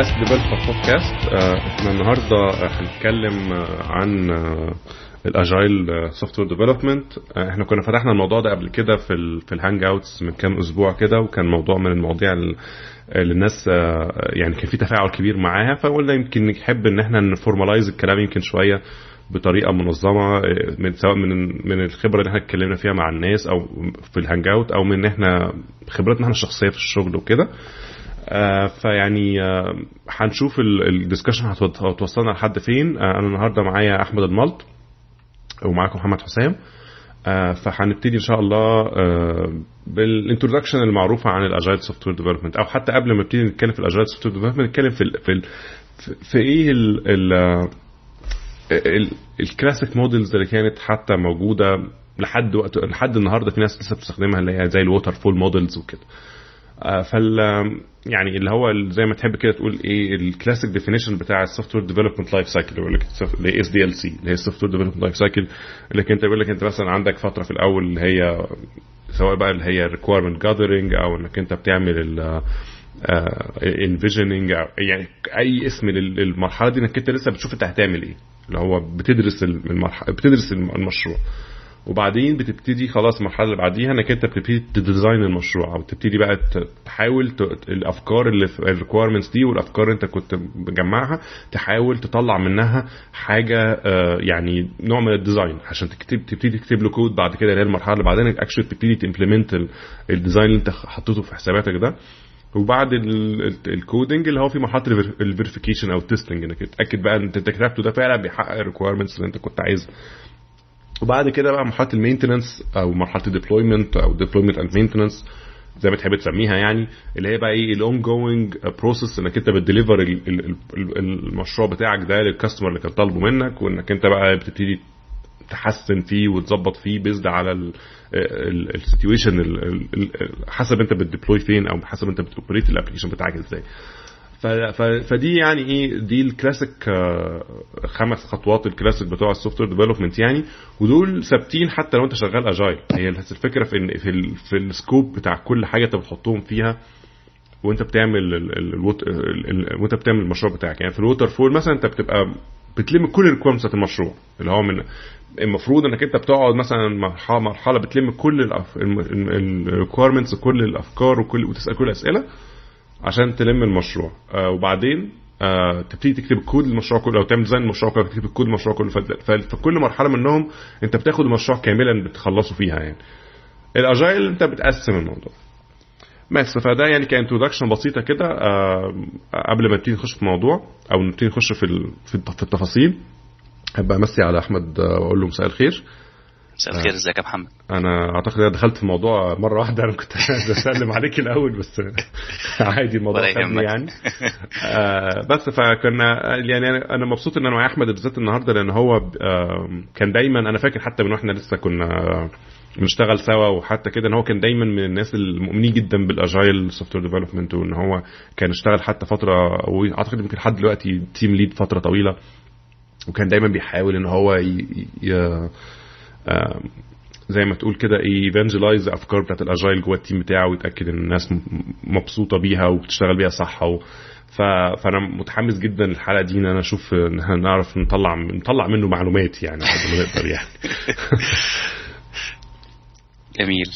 اس developer podcast إحنا النهارده هنتكلم عن ال agile software development إحنا كنا فتحنا الموضوع ده قبل كده في ال في ال hangouts من كام أسبوع كده وكان موضوع من المواضيع اللي الناس يعني كان في تفاعل كبير معاها فقلنا يمكن نحب إن إحنا ن formalize الكلام يمكن شوية بطريقة منظمة من سواء من من الخبرة اللي إحنا اتكلمنا فيها مع الناس أو في ال hangout أو من إحنا خبرتنا إحنا الشخصية في الشغل وكده. آه فيعني آه هنشوف ال discussion هتوصلنا لحد فين. آه أنا النهارده معايا أحمد الملط ومعاكم محمد حسام. فهنبتدي إن شاء الله بال introduction المعروفة عن ال agile software development أو حتى قبل ما نبتدي نتكلم في ال agile software development نتكلم في في في إيه ال ال ال classic models اللي كانت حتى موجودة لحد وقت لحد النهارده في ناس لسه بتستخدمها اللي هي زي ال waterfall models وكده فال يعني اللي هو زي ما تحب كده تقول إيه ال classic definition بتاع ال software development life cycle بيقول لك اللي SDLC اللي هي ال software development life cycle اللي انت بيقول لك أنت مثلا عندك فترة في الأول اللي هي سواء بقى اللي هي requirement gathering أو إنك أنت بتعمل ال envisioning يعني أي اسم للمرحلة دي إنك أنت لسه بتشوف أنت هتعمل إيه. اللي هو بتدرس المرحله بتدرس المشروع. وبعدين بتبتدي خلاص المرحلة اللي بعديها إنك أنت بتبتدي ت design المشروع أو تبتدي بقى تحاول الأفكار اللي في ال requirements دي والأفكار اللي أنت كنت مجمعها تحاول تطلع منها حاجة يعني نوع من ال design عشان تكتب تبتدي تكتب له كود بعد كده اللي هي المرحلة اللي بعدين actually تبتدي ت implement ال design اللي أنت حطيته في حساباتك ده. وبعد ال coding اللي هو في مرحلة ال verification أو ال testing إنك تتأكد بقى إن انت كتبته ده فعلا بيحقق ال requirements اللي أنت كنت عايزها وبعد كده بقى مرحلة ال maintenance أو مرحلة ال deployment أو deployment and maintenance زي ما تحب تسميها يعني اللي هي بقى إيه ال ongoing process إنك أنت بت deliver المشروع بتاعك ده لل customer اللي كان طالبه منك وإنك أنت بقى بتبتدي تحسن فيه وتظبط فيه based على ال situation حسب أنت بت deploy فين أو حسب أنت بت operate ال application بتاعك إزاي. فدي يعني إيه دي الكلاسيك خمس خطوات الكلاسيك بتوع ال software development يعني. ودول ثابتين حتى لو انت شغال agile هي الفكرة في ان في, في ال scope بتاع كل حاجة انت بتحطهم فيها وانت بتعمل وانت بتعمل المشروع بتاعك. يعني في ال waterfall مثلا انت بتبقى بتلم كل ال requirements بتاعت المشروع. اللي هو من المفروض انك انت بتقعد مثلا مرحله مرحلة بتلم كل ال requirements كل الأفكار وكل وتسأل كل الأسئلة. عشان تلم المشروع. آه وبعدين آه تبتدي تكتب الكود المشروع كله أو تعمل design المشروع كله تكتب الكود المشروع كله. فكل مرحلة منهم أنت بتاخد المشروع كاملا بتخلصه فيها يعني. ال agile أنت بتقسم الموضوع. بس فده يعني ك introduction بسيطة كده آه قبل ما نبتدي نخش في الموضوع أو نبتدي نخش في في التفاصيل هبقى أمسي على أحمد وأقول له مساء الخير. مساء الخير إزيك يا محمد؟ أنا أعتقد أنا دخلت في الموضوع مرة واحدة أنا كنت بسلم عليك الأول بس عادي الموضوع يعني. آه بس فكنا يعني أنا مبسوط إن أنا معايا أحمد بالذات النهارده لأن هو آه كان دايما أنا فاكر حتى من وإحنا لسه كنا بنشتغل سوا وحتى كده إن هو كان دايما من الناس المؤمنين جدا بال agile software development وإن هو كان اشتغل حتى فترة وأعتقد يمكن لحد دلوقتي team lead فترة طويلة وكان دايما بيحاول إن هو ي... ي... زي ما تقول كده evangelize افكار بتاعت ال agile جوه ال team بتاعه ويتأكد إن الناس مبسوطة بيها وبتشتغل بيها صح و... ف... فأنا متحمس جدا للحلقة دي إن أنا أشوف إن نعرف نطلع نطلع منه معلومات يعني قد ما نقدر يعني. جميل.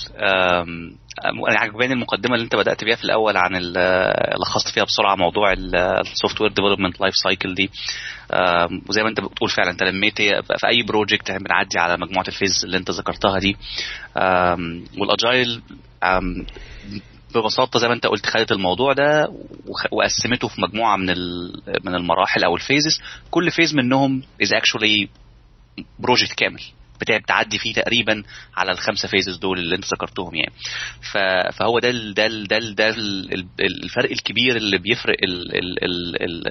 أنا عجباني المقدمة اللي انت بدأت بيها في الأول عن لخصت فيها بسرعة موضوع ال software development life cycle دي. وزي ما انت بتقول فعلا انت لميت في أي project بنعدي على مجموعة ال phases اللي انت ذكرتها دي. وال agile ببساطة زي ما انت قلت خدت الموضوع ده وقسمته في مجموعة من من المراحل أو ال phases كل phase منهم is actually project كامل. بتعدي فيه تقريبا على الخمسة phases دول اللي انت ذكرتهم يعني. فهو ده ال ده ال ده ده ال الفرق الكبير اللي بيفرق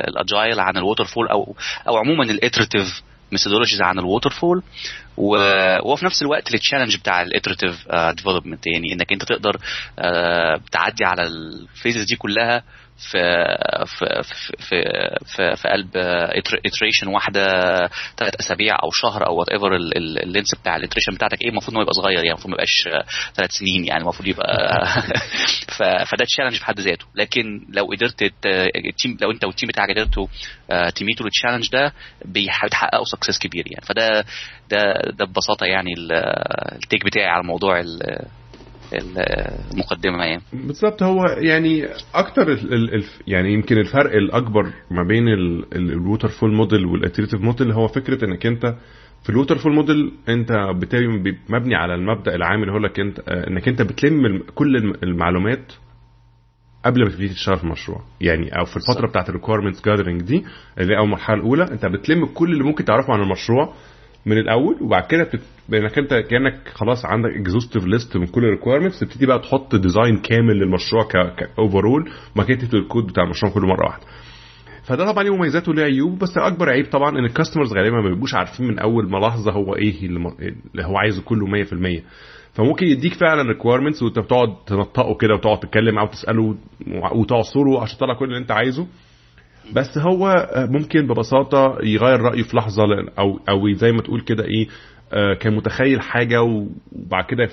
ال agile عن ال waterfall أو أو عموما ال iterative methodologies عن ال waterfall وهو في نفس الوقت ال challenge بتاع ال iterative development يعني إنك أنت تقدر uh, تعدي على ال phases دي كلها في في في في, في قلب iteration واحدة ثلاث أسابيع أو شهر أو whatever ال length بتاع ال iteration بتاعتك إيه المفروض إنه يبقى صغير يعني المفروض ما يبقاش ثلاث سنين يعني المفروض يبقى فده challenge في حد ذاته. لكن لو قدرت ال team لو أنت وال team بتاعك قدرتوا ت meet وا ال challenge ده بتحققوا success كبير يعني. فده ده ده ببساطة يعني ال take بتاعي على موضوع المقدمة يعني بالظبط هو يعني أكتر ال ال يعني يمكن الفرق الأكبر ما بين ال waterfall model وال iterative model هو فكرة إنك أنت في ال waterfall model أنت مبني على المبدأ العام اللي هو لك أنت إنك أنت بتلم كل المعلومات قبل ما تبتدي تشتغل في المشروع. يعني أو في الفترة بتاعت ال requirements gathering دي اللي هي أول مرحلة الأولى أنت بتلم كل اللي ممكن تعرفه عن المشروع من الأول وبعد كده. بانك أنت كأنك خلاص عندك exhaustive list من كل ال requirements تبتدي بقى تحط design كامل للمشروع ك overall وبعد كده تكتب الكود بتاع المشروع كله مرة واحدة فده طبعا ليه مميزات وليه عيوب بس أكبر عيب طبعا إن ال customers غالبا ما بيبقوش عارفين من أول ما لحظه هو إيه اللي هو عايزه كله 100% فممكن يديك فعلا requirements وأنت بتقعد تنطقه كده وتقعد تتكلم معاه وتساله وتعصره عشان تطلع كل اللي أنت عايزه بس هو ممكن ببساطة يغير رأيه في لحظة أو أو زي ما تقول كده إيه كان متخيل حاجة وبعد كده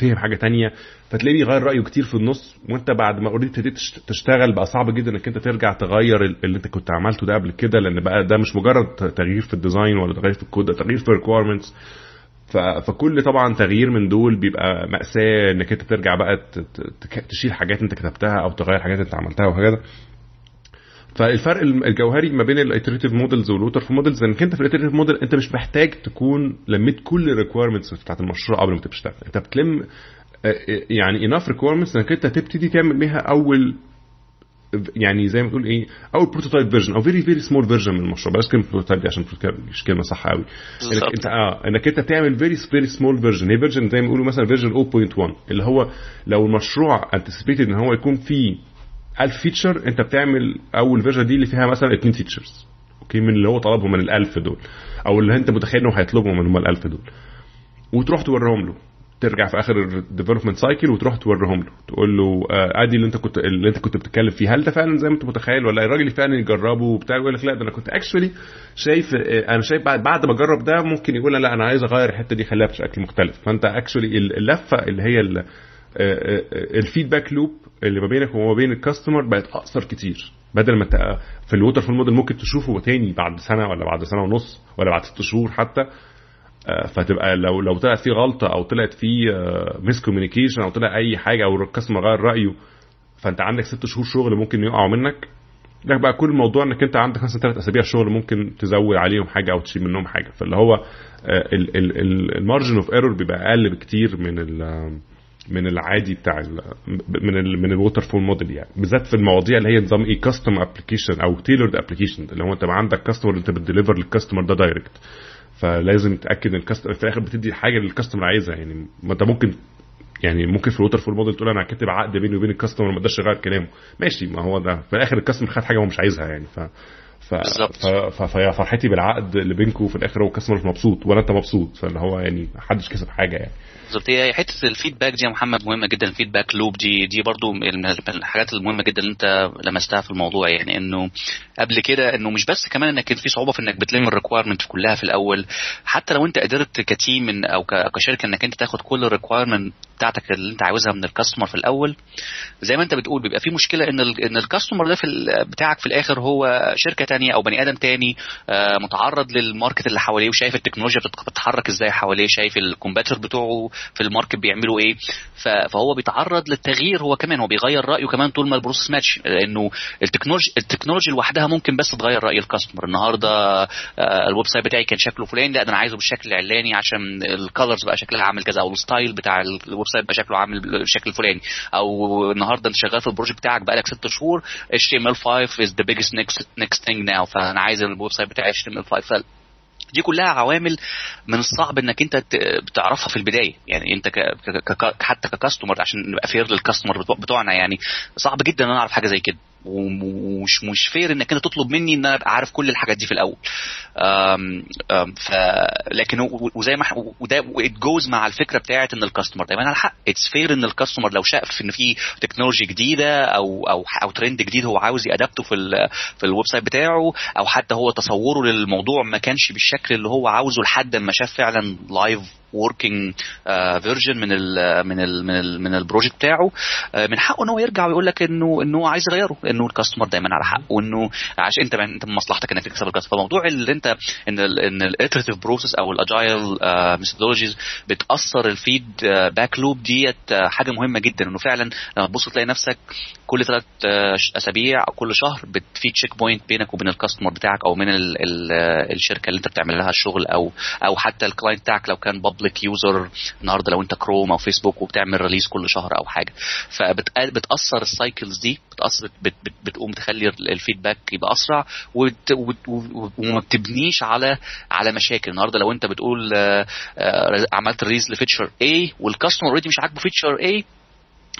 فهم حاجة تانية. فتلاقيه بيغير رأيه كتير في النص وأنت بعد ما already ابتديت تشتغل بقى صعب جدا إنك أنت ترجع تغير اللي أنت كنت عملته ده قبل كده لأن بقى ده مش مجرد تغيير في ال design ولا تغيير في الكود ده تغيير في ال requirements فكل طبعا تغيير من دول بيبقى مأساة إنك أنت ترجع بقى تشيل حاجات أنت كتبتها أو تغير حاجات أنت عملتها وهكذا. فالفرق الجوهري ما بين ال iterative models وال waterfall models إنك أنت في ال iterative model أنت مش محتاج تكون لميت كل ال requirements بتاعت المشروع قبل ما تشتغل أنت بتلم يعني enough requirements إنك أنت تبتدي تعمل بيها أول يعني زي ما تقول إيه أول prototype version أو very very small version من المشروع. بلاش كلمة prototype دي عشان مش كلمة صح قوي إنك أنت آه إنك أنت تعمل very very small version هي version زي ما بيقولوا مثلا version 0.1 اللي هو لو المشروع anticipated إن هو يكون فيه 1000 feature انت بتعمل اول version دي اللي فيها مثلا 2 features okay من اللي هو طلبهم من ال1000 دول. أو اللي انت متخيل انهم هيطلبهم من هم ال1000 دول. وتروح توريهم له. ترجع في آخر ال development cycle وتروح توريهم له. تقول له ادي اللي انت كنت اللي انت كنت بتتكلم فيه هل ده فعلا زي ما انت متخيل ولا الراجل فعلا يجربه وبتاع يقول لك لا ده أنا كنت actually شايف أنا شايف بعد بعد ما أجرب ده ممكن يقول لا أنا عايز أغير الحتة دي خليها بشكل مختلف. فأنت actually اللفة اللي هي ال feedback loop اللي ما بينك وما بين ال customer بقت أقصر كتير. بدل ما في ال waterfall model ممكن تشوفه تاني بعد سنة ولا بعد سنة ونص ولا بعد ست شهور حتى. فتبقى لو لو طلعت فيه غلطه أو طلعت فيه miscommunication أو طلع أي حاجة أو ال customer غير رأيه فأنت عندك ست شهور شغل ممكن يقعوا منك. ده بقى كل الموضوع إنك أنت عندك مثلا ثلاث أسابيع شغل ممكن تزود عليهم حاجة أو تشيل منهم حاجة. فاللي هو ال margin of error بيبقى أقل بكتير من من العادي بتاع ال من ال من ال waterfall model يعني. بالذات في المواضيع اللي هي نظام إيه custom application أو tailored application اللي هو أنت عندك customer أنت بت deliver لل customer ده direct فلازم تاكد إن ال customer في الآخر بتدي حاجة اللي ال customer عايزها يعني. ما أنت ممكن يعني ممكن في ال waterfall model تقول أنا كاتب عقد بيني وبين ال customer ما أقدرش أغير كلامه. ماشي ما هو ده. في الآخر ال customer خد حاجة هو مش عايزها يعني. ف ف... ف... فيا فرحتي بالعقد اللي بينكم في الآخر هو ال customer مش مبسوط ولا أنت مبسوط. فاللي هو يعني محدش كسب حاجة يعني. بالظبط. هي حتة ال feedback دي يا محمد مهمة جدا ال feedback loop. دي دي برضو من الحاجات المهمة جدا اللي انت لمستها في الموضوع يعني انه قبل كده انه مش بس كمان انك في صعوبة في انك بتلم ال requirement كلها في الأول حتى لو انت قدرت ك team أو كشركة إنك انت تاخد كل ال requirement بتاعتك اللي انت عاوزها من ال customer في الأول زي ما انت بتقول بيبقى في مشكلة إن إن ال customer ده في بتاعك في الآخر هو شركة تانية أو بني آدم تاني متعرض لل market اللي حواليه وشايف التكنولوجيا بتتحرك إزاي حواليه شايف ال competitors بتوعه في ال market بيعملوا إيه. فهو بيتعرض للتغيير هو كمان هو بيغير رأيه كمان طول ما ال process ماشية لأنه التكنولوجيا التكنولوجيا لوحدها ممكن بس تغير رأي ال customer النهارده ال website بتاعي كان شكله فلاني لا ده أنا عايزه بالشكل العلاني عشان ال colors بقى شكلها عامل كذا أو ال style بتاع ال website بقى شكله عامل بالشكل الفلاني أو النهارده أنت شغال في ال project بتاعك بقالك ست شهور HTML5 is the biggest next next thing now. فأنا عايز ال website بتاعي HTML5 دي كلها عوامل من الصعب إنك أنت بتعرفها في البداية. يعني أنت ك ك حتى ك customer عشان نبقى fair لل customer بتوعنا يعني صعب جدا إن أنا أعرف حاجة زي كده. ومش مش fair إنك أنت تطلب مني إن أنا أبقى عارف كل الحاجات دي في الأول. أم أم ف لكن وزي ما وده it goes مع الفكرة بتاعت إن ال customer دايما على حق it's fair إن ال customer لو شاف إن في technology جديدة أو أو أو ترند جديد هو عاوز ي adapt ه في ال في ال website بتاعه أو حتى هو تصوره للموضوع ما كانش بالشكل اللي هو عاوزه لحد ما شاف فعلا live working version من ال من ال من ال من ال project بتاعه uh, من حقه إن هو يرجع ويقول لك إنه انه عايز يغيره إنه ال customer دايما على حق وإنه عشان أنت أنت من مصلحتك إنك تكسب ال customer فموضوع اللي انت إن ال إن ال iterative process أو ال agile methodologies بتقصر ال feedback loop ديت حاجة مهمة جدا. إنه فعلا لما تبص تلاقي نفسك كل ثلاث أسابيع أو كل شهر في check point بينك وبين ال customer بتاعك أو من ال ال الشركة اللي أنت بتعمل لها الشغل أو أو حتى ال client بتاعك لو كان public user النهارده لو أنت كروم أو فيسبوك وبتعمل release كل شهر أو حاجة. فبتقصر ال cycles دي بتقصر بت بت بتقوم تخلي ال feedback يبقى أسرع وما بتبنيش على على مشاكل. النهارده لو أنت بتقول عملت release ل feature A وال customer already مش عاجبه feature A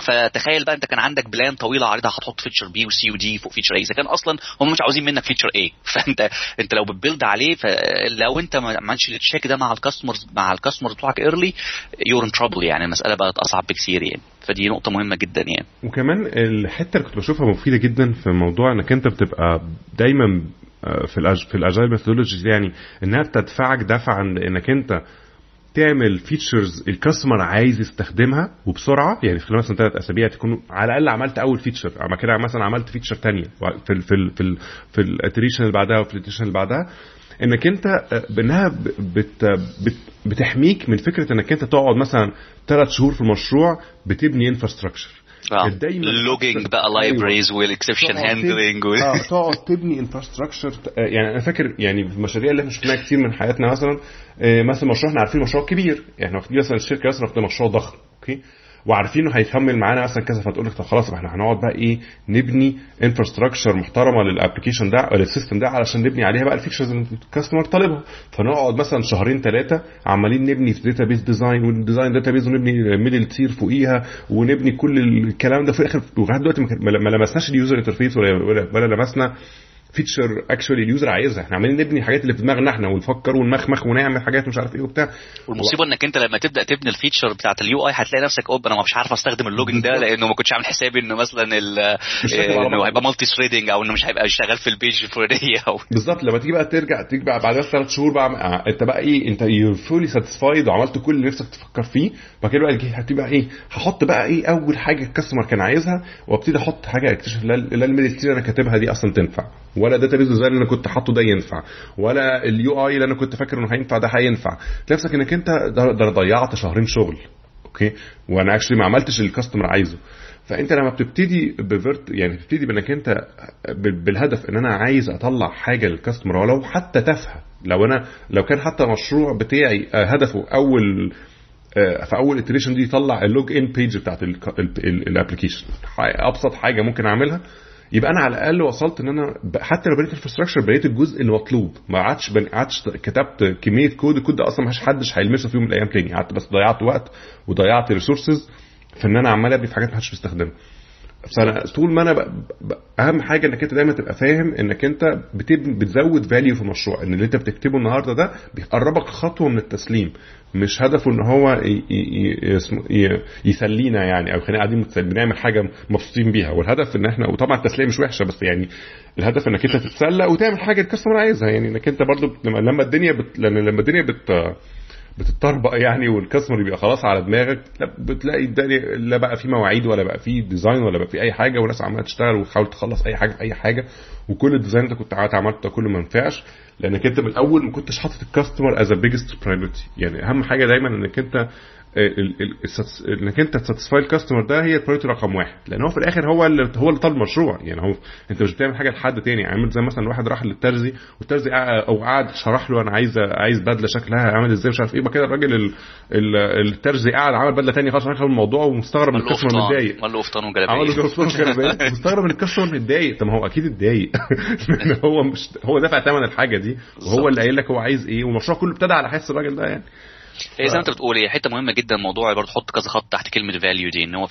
فتخيل بقى انت كان عندك plan طويله عريضه هتحط feature B و C و D فوق feature A إذا كان أصلا هم مش عاوزين منك feature A فأنت أنت لو بت build عليه فلو انت ما عملتش ال check ده مع ال customers مع ال customer بتوعك early you're in trouble يعني. المسألة بقت أصعب بكثير يعني. فدي نقطة مهمة جدا يعني. وكمان الحتة اللي كنت بشوفها مفيدة جدا في موضوع إنك أنت بتبقى دايما في الأج... في ال agile methodologies يعني إنها بتدفعك دفعا إنك أنت تعمل features ال customer عايز يستخدمها وبسرعة يعني في خلال مثلا ثلاث أسابيع تكون على الأقل عملت أول feature أما كده مثلا عملت feature ثانية في ال في ال في ال في ال iteration اللي بعدها وفي ال iteration اللي بعدها. إنك أنت بانها بت بت بتحميك من فكرة إنك أنت تقعد مثلا ثلاث شهور في المشروع بتبني infrastructure اللوجينج بقى لايبريز والاكسبشن هاندلنج آه تقعد تبني انفراستراكشر يعني أنا فاكر يعني في المشاريع اللي إحنا شفناها كتير من حياتنا مثلا مثلا مشروع إحنا عارفين مشروع كبير. يعني واخدين مثلا الشركة مثلا مشروع ضخم okay؟ وعارفين إنه هيكمل معانا مثلا كذا فتقول لك طب خلاص إحنا هنقعد بقى إيه نبني infrastructure محترمة لل application ده ولا ال system ده علشان نبني عليها بقى ال features اللي ال customer طالبها. فنقعد مثلا شهرين ثلاثة عمالين نبني في database design وال design database ونبني middle tier فوقيها ونبني كل الكلام ده في الآخر. لغايه دلوقتي ما لمسناش ال user interface ولا ولا لمسنا. feature actually ال user عايزها. إحنا عمالين نبني الحاجات اللي في دماغنا إحنا ونفكر ونمخمخ ونعمل حاجات مش عارف إيه وبتاع. والمصيبة إنك أنت لما تبدأ تبني ال feature بتاعت ال UI هتلاقي نفسك أوب أنا مش عارف أستخدم ال logging ده لأنه ما كنتش عامل حسابي إنه مثلا إنه هيبقى multi-threading أو إنه مش هيبقى شغال في ال page الفلانيه أو بالظبط. لما تيجي بقى ترجع تيجي بقى بعد ثلاث شهور بقى أنت بقى إيه أنت you fully satisfied وعملت كل اللي نفسك تفكر فيه. بعد كده بقى هتبقى إيه هحط بقى إيه أول حاجة ال customer كان عايزها وأبتدي أحط حاجة أكتشف لا ال middle tier أنا كاتبها دي أصلا تنفع. ولا database design اللي أنا كنت حاطه ده ينفع ولا ال UI اللي أنا كنت فاكر إنه هينفع ده هينفع. نفسك إنك أنت ده ضيعت شهرين شغل okay؟ وأنا actually ما عملتش اللي ال customer عايزه. فأنت لما بتبتدي بفيرت يعني بتبتدي بإنك أنت بالهدف إن أنا عايز أطلع حاجة لل customer ولو حتى تافهة لو أنا لو كان حتى المشروع بتاعي هدفه أول في أول iteration دي يطلع ال login page بتاعت ال application أبسط حاجة ممكن أعملها يبقى أنا على الأقل وصلت إن أنا حتى لو بنيت ال infrastructure بنيت الجزء المطلوب. ما عادش ما عادش كتبت كمية code ال code ده أصلا محدش هيلمسه في يوم من الأيام تاني. قعدت بس ضيعت وقت وضيعت resources في إن أنا عمال أبني في حاجات ما حدش بيستخدمها. فانا طول ما أنا ب... ب... أهم حاجة إنك أنت دايما تبقى فاهم إنك أنت بتزود فاليو في المشروع إن اللي أنت بتكتبه النهارده ده بيقربك خطوة من التسليم. مش هدفه إن هو. يسلينا يعني أو خلينا قاعدين بنعمل حاجة مبسوطين بيها. والهدف إن إحنا وطبعا التسلية مش وحشة بس يعني الهدف إنك أنت تتسلى وتعمل حاجة الكاستمر عايزها. يعني إنك أنت برضو لما الدنيا بت... لما الدنيا بت بتطربق يعني وال customer يبقى خلاص على دماغك بتلاقي الدنيا لا بقى في مواعيد ولا بقى في design ولا بقى في أي حاجة والناس عمالة تشتغل وتحاول تخلص أي حاجة في أي حاجة. وكل ال design أنت كنت عملته كله ما ينفعش. لانك انت من الأول ما كنتش حاطط ال customer as biggest priority يعني اهم حاجة دايما انك انت إنك أنت ت satisfy ال customer ده هي ال priority رقم واحد. لأن هو في الآخر هو اللي هو اللي طالب المشروع. يعني هو أنت مش بتعمل حاجة لحد تاني. عامل زي مثلا واحد راح للترزي والترزي أو قعد شرح له أنا عايز عايز بدلة شكلها عامل إزاي مش عارف إيه. كده الراجل الترزي قاعد عمل بدلة تانية خلاص راح الموضوع ومستغرب ان ال customer متضايق. عمل له قفطان وجلابية. مستغرب ان ال customer متضايق. طب ما هو أكيد اتضايق. لأن هو مش هو دافع ثمن الحاجة دي وهو اللي قايل لك هو عايز إيه والمشروع كله ابتدى على حس الراجل ده يعني. هي زي ما انت بتقول هي حتة مهمة جدا موضوع برضه حط كذا خط تحت كلمة value دي إن هو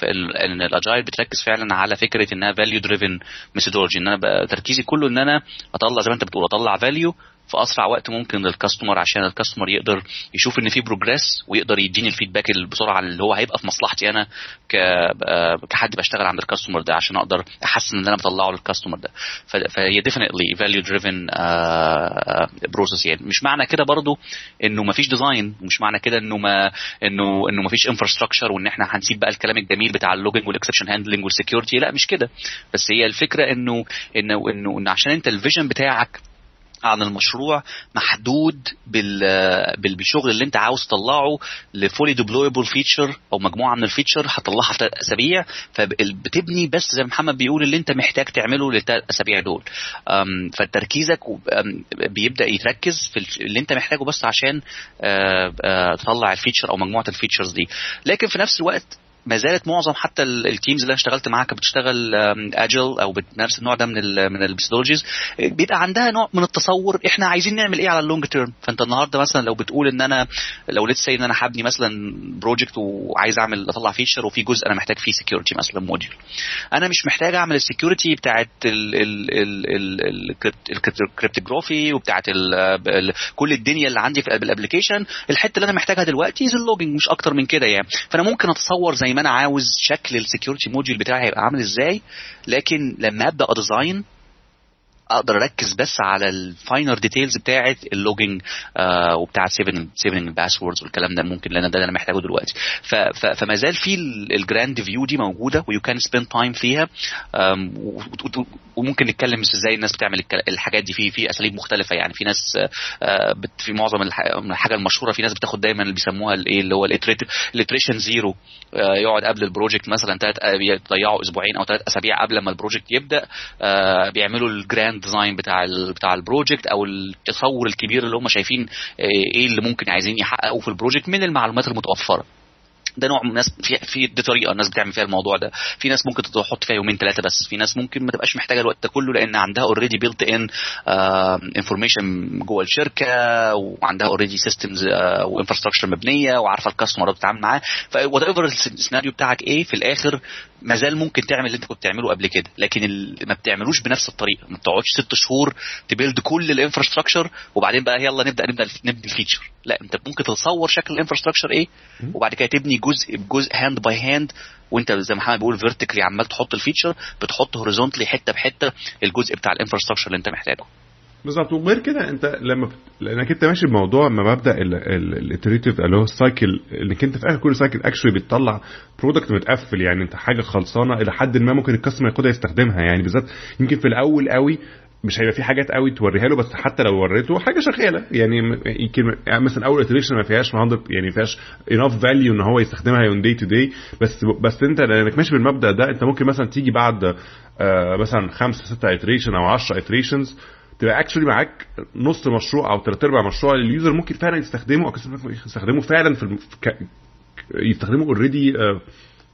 إن ال agile بتركز فعلا على فكرة إنها value driven methodology إن أنا تركيزي كله إن أنا أطلع زي ما انت بتقول أطلع value في أسرع وقت ممكن لل customer عشان ال customer يقدر يشوف إن في progress ويقدر يديني ال feedback بسرعة اللي هو هيبقى في مصلحتي أنا كحد بشتغل عند ال customer ده عشان أقدر أحسن اللي أنا بطلعه لل customer ده. فهي definitely value driven process يعني. مش معنى كده برضو إنه ما فيش design ومش معنى كده إنه ما انه إنه ما فيش infrastructure وإن إحنا هنسيب بقى الكلام الجميل بتاع ال logging وال exception handling وال security لا مش كده. بس هي الفكرة انه انه انه, إنه عشان أنت ال vision بتاعك عن المشروع محدود بالشغل اللي انت عاوز تطلعه ل fully deployable feature أو مجموعة من ال features هتطلعها في ثلاث أسابيع. فبتبني بس زي ما محمد بيقول اللي انت محتاج تعمله للثلاث أسابيع دول. فتركيزك بيبدأ يتركز في اللي انت محتاجه بس عشان تطلع ال feature أو مجموعة ال features دي. لكن في نفس الوقت ما زالت معظم حتى ال teams اللي أنا اشتغلت معاها كانت بتشتغل agile أو بتمارس النوع ده من ال من ال methodologies بيبقى عندها نوع من التصور إحنا عايزين نعمل إيه على ال long term فأنت النهارده مثلا لو بتقول إن أنا لو let's say إن أنا هبني مثلا project وعايز أعمل أطلع feature وفي جزء أنا محتاج فيه security مثلا module أنا مش محتاج أعمل ال security بتاعت ال cryptography وبتاعت كل الدنيا اللي عندي في ال application الحتة اللي أنا محتاجها دلوقتي is ال logging مش أكتر من كده يعني. فأنا ممكن أتصور زي ما أنا عاوز شكل ال security module بتاعي هيبقى عامل إزاي لكن لما أبدأ أ design أقدر اركز بس على ال finer details بتاعه ال logging آه وبتاعه saving saving ال passwords والكلام ده ممكن لأن ده أنا محتاجه دلوقتي. فما زال في ال grand view دي موجودة و you can spend time فيها. وممكن نتكلم إزاي الناس بتعمل الحاجات دي. في في أساليب مختلفة يعني. في ناس آه في معظم الحاجة المشهورة في ناس بتاخد دايما اللي بيسموها الايه اللي هو ال iteration zero آه يقعد قبل ال project مثلا ثلاث يضيعوا أسبوعين أو ثلاث أسابيع قبل ما ال project يبدأ. بيعملوا ال grand design بتاع ال بتاع ال project أو التصور الكبير اللي هم شايفين إيه اللي ممكن عايزين يحققوا في ال project من المعلومات المتوفرة. ده نوع من الناس في في دي طريقة الناس بتعمل فيها الموضوع ده. في ناس ممكن تحط فيها يومين ثلاثة بس في ناس ممكن ما تبقاش محتاجة الوقت ده كله لأن عندها already built-in information جوه الشركة وعندها already systems و infrastructure مبنية وعارفة ال customer بتتعامل معاه. ف whatever السيناريو بتاعك إيه في الآخر ما زال ممكن تعمل اللي انت كنت بتعمله قبل كده لكن ما بتعملوش بنفس الطريقة. ما بتقعدش ست شهور ت build كل ال infrastructure وبعدين بقى يلا نبدا نبدأ نبني ال feature. لا انت ممكن تصور شكل ال infrastructure إيه وبعد كده تبني جزء بجزء hand by hand وانت زي ما محمد بيقول vertically عمال تحط ال feature بتحط horizontally حتة بحتة الجزء بتاع ال infrastructure اللي انت محتاجه. بالظبط. وغير كده انت لما لانك انت ماشي بموضوع ما مبدأ ال iterative اللي هو ال cycle انك انت في آخر كل cycle actually بتطلع product متقفل يعني انت حاجة خلصانة إلى حد ما ممكن ال customer ياخدها يستخدمها يعني بالذات يمكن في الأول قوي مش هيبقى في حاجات قوي توريها له بس حتى لو وريته حاجة شغالة. يعني يمكن يعني مثلا أول iteration ما فيهاش 100 يعني ما فيهاش enough value إن هو يستخدمها on day to day بس بس انت لأنك ماشي بالمبدأ ده انت ممكن مثلا تيجي بعد آه مثلا خمسة ستة iteration أو 10 iterations تبقى actually معاك نص مشروع أو ثلاث أرباع مشروع ال user ممكن فعلا يستخدمه أو يستخدمه فعلا في يستخدمه already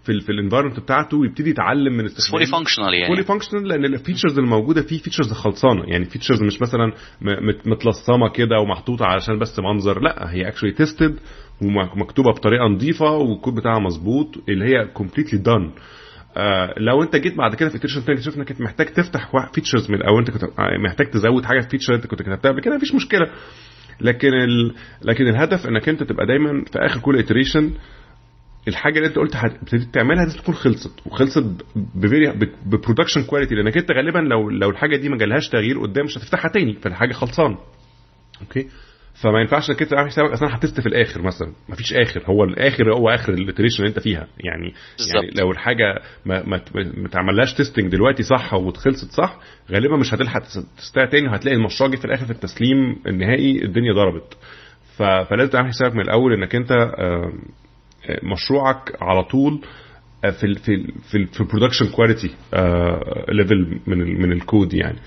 في ال في ال environment بتاعته ويبتدي يتعلم من استخدامه. fully functional يعني. fully functional لأن ال features اللي موجودة فيه features خلصانة. يعني features مش مثلا متلصمة كده ومحطوطة علشان بس منظر لأ هي actually tested ومكتوبة بطريقة نظيفة والكود بتاعها مظبوط اللي هي completely done آه لو انت جيت بعد كده في iteration تاني شفنا انك محتاج تفتح features من أو انت كنت محتاج تزود حاجة في feature انت كنت كتبتها قبل كده مفيش مشكلة. لكن ال... لكن الهدف انك انت تبقى دايما في آخر كل iteration الحاجة اللي انت قلت هتبتدي تعملها لازم تكون خلصت وخلصت ب production quality لأنك انت غالبا لو لو الحاجة دي ما جالهاش تغيير قدام مش هتفتحها تاني فالحاجة خلصانة. Okay؟ فما ينفعش انك انت تعمل حسابك أصلا ه test في الآخر مثلا. ما فيش آخر. هو الآخر هو آخر ال iteration اللي انت فيها. يعني بالزبط. يعني لو الحاجة ما ما, ما تعملهاش testing دلوقتي صح واتخلصت صح غالبا مش هتلحق test ها تاني وهتلاقي المشروع جه في الآخر في التسليم النهائي الدنيا ضربت. فلازم تعمل حسابك من الأول إنك انت مشروعك على طول في ال في ال في, ال في ال production quality level من من الكود يعني.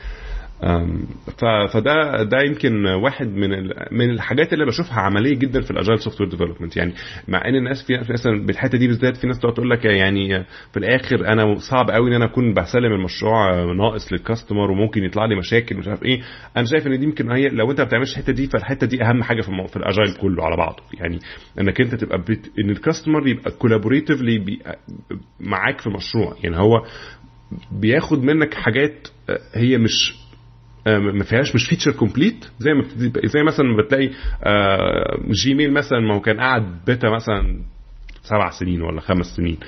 فده ده يمكن واحد من من الحاجات اللي بشوفها عملية جدا في ال agile software development يعني مع إن الناس في مثلا بالحتة دي بالذات في ناس تقعد تقول لك يعني في الآخر أنا صعب قوي إن أنا أكون بسلم المشروع ناقص لل customer وممكن يطلع لي مشاكل مش عارف إيه. أنا شايف إن دي يمكن هي لو أنت ما بتعملش الحتة دي فالحتة دي أهم حاجة في في ال agile كله على بعضه. يعني إنك أنت تبقى بت... إن ال customer يبقى collaboratively معاك في المشروع يعني هو بياخد منك حاجات هي مش ما فيهاش مش feature complete زي ما زي مثلا بتلاقي جيميل مثلا ما هو كان قاعد بيتا مثلا سبع سنين ولا خمس سنين.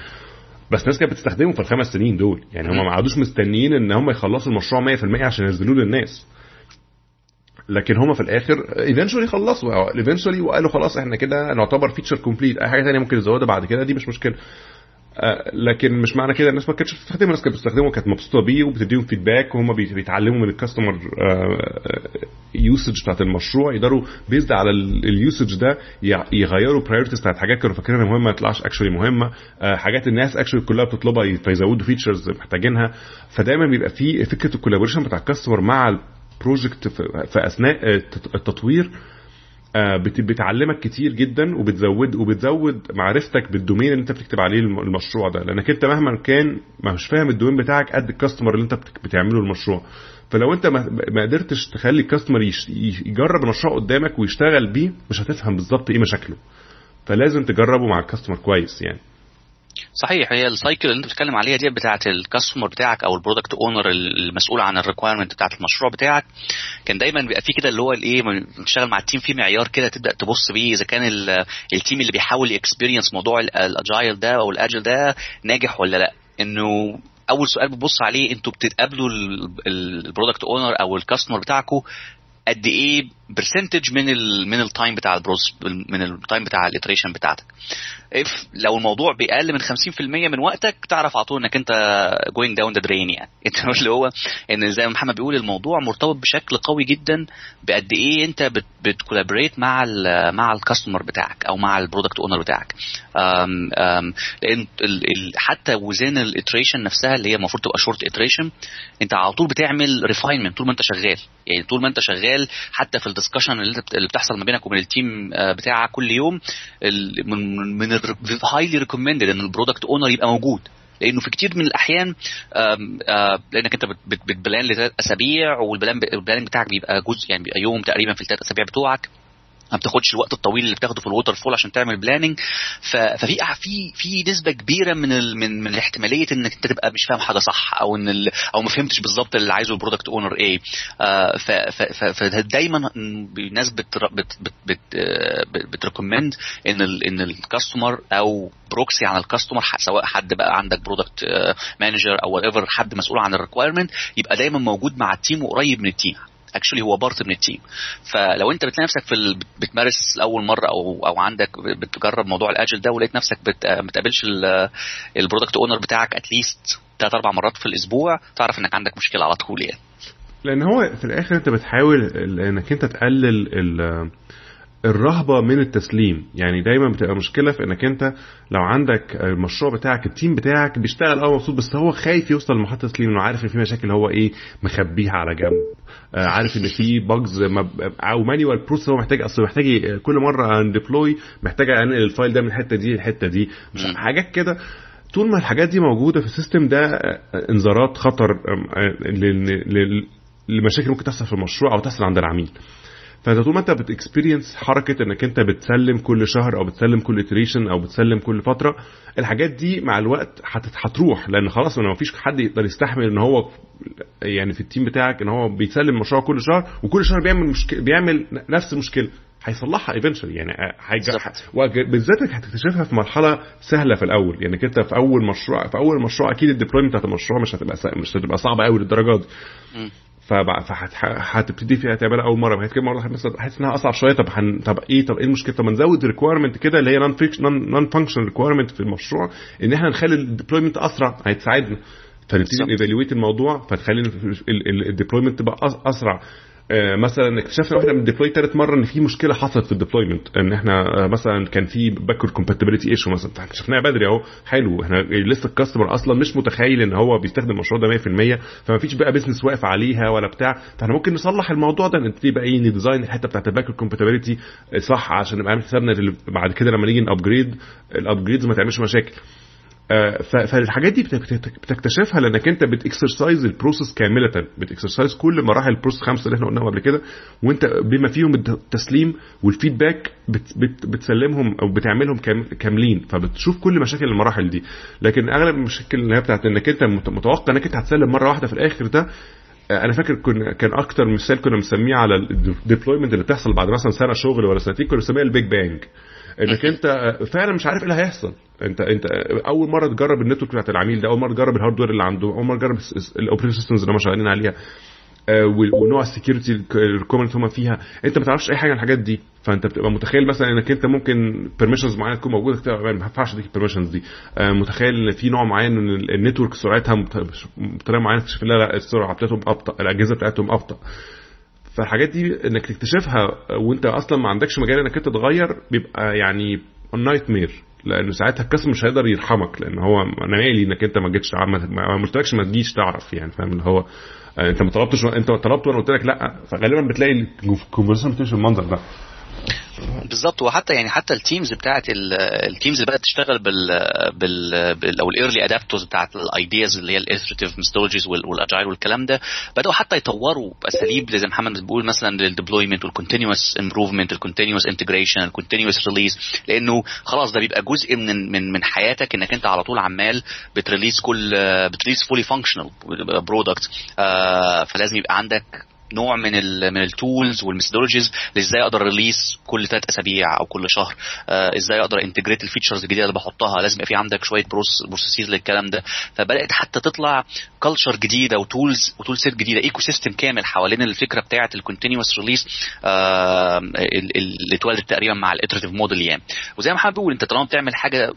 بس الناس كانت بتستخدمه في الخمس سنين دول. يعني هم ما قعدوش مستنيين إن هم يخلصوا المشروع 100% عشان ينزلوه للناس. لكن هم في الآخر eventually خلصوا. eventually وقالوا خلاص إحنا كده نعتبر feature complete أي حاجة ثانية ممكن نزودها بعد كده دي مش مشكلة. لكن مش معنى كده الناس ما كانتش بتستخدمه. الناس كانت بتستخدمه وكانت مبسوطة بيه وبتديهم feedback وهم بيتعلموا من ال customer usage بتاعت المشروع. يقدروا based على ال usage ده يغيروا priorities بتاعت حاجات كانوا فاكرينها مهمة ما تطلعش actually مهمة. حاجات الناس actually كلها بتطلبها فيزودوا features محتاجينها. فدايما بيبقى في فكرة ال collaboration بتاع ال customer مع ال project في أثناء التطوير. بتعلمك كتير جدا وبتزود وبتزود معرفتك بال domain اللي انت بتكتب عليه المشروع ده. لأنك انت مهما كان مش فاهم ال domain بتاعك قد ال customer اللي انت بتعمله المشروع. فلو انت ما قدرتش تخلي ال customer يجرب المشروع قدامك ويشتغل بيه مش هتفهم بالظبط إيه مشاكله. فلازم تجربه مع ال customer كويس يعني. صحيح هي ال cycle اللي انت بتتكلم عليها دي بتاعه ال customer بتاعك أو ال product owner المسؤول عن ال requirement بتاعه المشروع بتاعك. كان دايما بيبقى في كده اللي هو الإيه بتشتغل مع ال team في معيار كده تبدأ تبص بيه. إذا كان ال team اللي بيحاول ي experience موضوع ال agile ده أو ال agile ده ناجح ولا لأ. إنه أول سؤال بتبص عليه أنتوا بتتقابلوا ال product owner أو ال customer بتاعكم قد إيه percentage من ال من ال time بتاع ال process من ال time بتاع ال iteration بتاعتك. If لو الموضوع بأقل من 50% من وقتك تعرف على طول إنك أنت going down the drain يعني. أنت اللي هو إن زي ما محمد بيقول الموضوع مرتبط بشكل قوي جدا بقد إيه أنت بت collaborate مع ال مع ال customer بتاعك أو مع ال product owner بتاعك. أم أم لأن حتى وزن ال iteration نفسها اللي هي المفروض تبقى short iteration أنت على طول بتعمل refinement طول ما أنت شغال. يعني طول ما أنت شغال حتى في ال discussion اللي, بتحصل ما بينك وبين ال team بتاعك كل يوم من من highly recommended إن ال product owner يبقى موجود. لأنه في كتير من الأحيان آم لأنك أنت بت plan لثلاث أسابيع وال plan بتاعك بيبقى جزء يعني بيبقى يوم تقريبا في الثلاث أسابيع بتوعك. ما بتاخدش الوقت الطويل اللي بتاخده في ال waterfall عشان تعمل planning ففي في في نسبة كبيرة من ال من من الاحتمالية إنك أنت تبقى مش فاهم حاجة صح أو إن أو ما فهمتش بالظبط اللي عايزه ال product owner إيه آه فدايما الناس بت بت بت بت بت recommend إن ال إن ال customer أو proxy عن ال customer سواء حد بقى عندك product manager أو ever حد مسؤول عن ال requirement يبقى دايما موجود مع ال team وقريب من ال team actually هو part من ال team فلو انت بتلاقي نفسك في ال... بتمارس لأول مرة أو أو عندك بتجرب موضوع ال agile ده ولقيت نفسك بت... ما بتقابلش ال product owner بتاعك at least ثلاث أربع مرات في الأسبوع تعرف إنك عندك مشكلة على طول يعني. لأن هو في الآخر أنت بتحاول إنك أنت تقلل ال... الرهبة من التسليم. يعني دايما بتبقى مشكلة في إنك أنت لو عندك المشروع بتاعك ال team بتاعك بيشتغل آه مبسوط بس هو خايف يوصل لمرحلة التسليم إنه عارف إن في مشاكل هو إيه مخبيها على جنب. آه عارف إن في bugs أو manual process هو محتاج أصل محتاج كل مرة ان deploy محتاج أنقل ال file ده من الحتة دي للحتة دي. مش حاجات كده. طول ما الحاجات دي موجودة في ال system ده انذارات خطر لمشاكل ممكن تحصل في المشروع أو تحصل عند العميل. فانت طول ما أنت بت experience حركة إنك أنت بتسلم كل شهر أو بتسلم كل iteration أو بتسلم كل فترة الحاجات دي مع الوقت هتروح لأن خلاص ما فيش حد يقدر يستحمل إن هو يعني في ال team بتاعك إن هو بيسلم مشروع كل شهر وكل شهر بيعمل مشكله بيعمل نفس المشكلة هيصلحها eventually يعني هيجرح بالذات انك هتكتشفها في مرحلة سهلة في الأول. يعني انت في أول مشروع في أول مشروع أكيد ال deployment بتاعت المشروع مش هتبقى مش هتبقى صعبة قوي للدرجة دي. فهتبتدي فيها تعملها أول مرة. كده مرة حاسس إنها أصعب شوية. طب حن... طب إيه؟ طب إيه المشكلة؟ طب ما نزود requirement كده اللي هي non non function requirement في المشروع إن إحنا نخلي ال deployment أسرع. هيتساعدنا. فنبتدي ن evaluate الموضوع فتخلي ال deployment تبقى أسرع. مثلا اكتشفنا وإحنا بن deploy ثالث مرة إن في مشكلة حصلت في ال deployment إن إحنا آه، مثلا كان في backward compatibility issue مثلا اكتشفناها بدري أهو حلو إحنا لسه ال customer أصلا مش متخيل إن هو بيستخدم المشروع ده 100% فما فيش بقى business واقف عليها ولا بتاع فإحنا ممكن نصلح الموضوع ده نبتدي بقى إيه ن design الحتة بتاعت ال backward compatibility صح عشان نبقى عامل حسابنا بعد كده لما نيجي ن upgrade ال upgrades ما تعملش مشاكل. آه، فالحاجات دي بتكتشفها لانك انت بت exercise ال process كاملة بت exercise كل مراحل ال process خمسة اللي إحنا قلناهم قبل كده وانت بما فيهم التسليم وال feedback بت بت بتسلمهم أو بتعملهم كاملين فبتشوف كل مشاكل المراحل دي. لكن اغلب المشاكل اللي هي بتاعت انك انت متوقع انك انت هتسلم مرة واحدة في الآخر ده آه، أنا فاكر كنا كان أكتر مثال كنا بنسميه على ال deployment اللي بتحصل بعد مثلا سنة شغل ولا سنتين كنا بنسميها ال big bang. إنك أنت فعلا مش عارف إيه اللي هيحصل. أنت أنت أول مرة تجرب ال network بتاعت العميل ده أول مرة تجرب ال hardware اللي عنده أول مرة تجرب ال operation systems اللي هم شغالين عليها آه، ونوع ال security ال requirement هم فيها. أنت ما تعرفش أي حاجة عن الحاجات دي. فأنت بتبقى متخيل مثلا إنك أنت ممكن permissions معينة تكون موجودة ما ينفعش تديك ال permissions دي. آه، متخيل إن في نوع معين من ال network سرعتها بطريقة معينة تكتشف لا لا السرعة بتاعتهم أبطأ الأجهزة بتاعتهم أبطأ. فالحاجات دي إنك تكتشفها وأنت أصلا ما عندكش مجال إنك أنت تغير بيبقى يعني nightmare لأنه ساعتها ال customer مش هيقدر يرحمك لأن هو أنا مالي انك أنت ما جيتش ما قلتلكش ما تجيش تعرف يعني فاهم؟ اللي هو آه، أنت ما طلبتش أنت طلبت وأنا قلت لك لأ. فغالبا بتلاقي ال conversation بتمشي بالمنظر ده بالظبط. وحتى يعني حتى ال teams بتاعت ال teams اللي بدات تشتغل بال بال, بال أو ال early adopters بتاعت ال ideas اللي هي ال iterative methodologies وال agile والكلام ده بدأوا حتى يطوروا أساليب زي محمد بيقول مثلا للديبلويمنت والكونتينوس امبروفمنت الكونتينوس انتجريشن الكونتينوس ريليز لأنه خلاص ده بيبقى جزء من من من حياتك إنك أنت على طول عمال بت release كل بت release fully functional product فلازم يبقى عندك نوع من ال من ال tools وال methodologies إزاي أقدر release كل ثلاث اسابيع أو كل شهر آه إزاي أقدر integrate ال features الجديده اللي بحطها لازم يبقى في عندك شوية processes للكلام ده فبدات حتى تطلع culture جديده و tools و tool set جديده ecosystem كامل حوالين الفكرة بتاعه ال continuous release آه اللي اتولدت تقريبا مع ال iterative model يعني وزي ما حابب بقول انت طالما بتعمل حاجة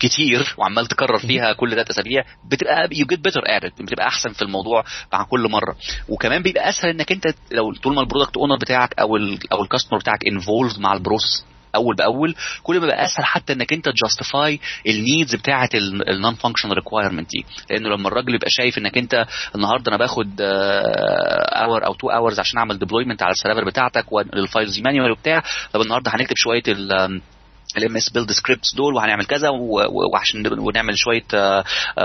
كتير وعمال تكرر فيها كل ثلاث أسابيع بتبقى you get better at بتبقى أحسن في الموضوع مع كل مرة. وكمان بيبقى أسهل إنك أنت لو طول ما ال product owner بتاعك أو ال أو ال customer بتاعك involved مع ال process أول بأول كل ما بقى أسهل حتى إنك أنت ت justify ال needs بتاعة ال non functional requirement دي. لأنه لما الراجل يبقى شايف إنك أنت النهارده أنا باخد hour أو two hours عشان أعمل deployment على ال server بتاعتك وال files manual وبتاع طب النهارده هنكتب شوية ال MSBuild scripts دول وهنعمل كذا وعشان ونعمل شوية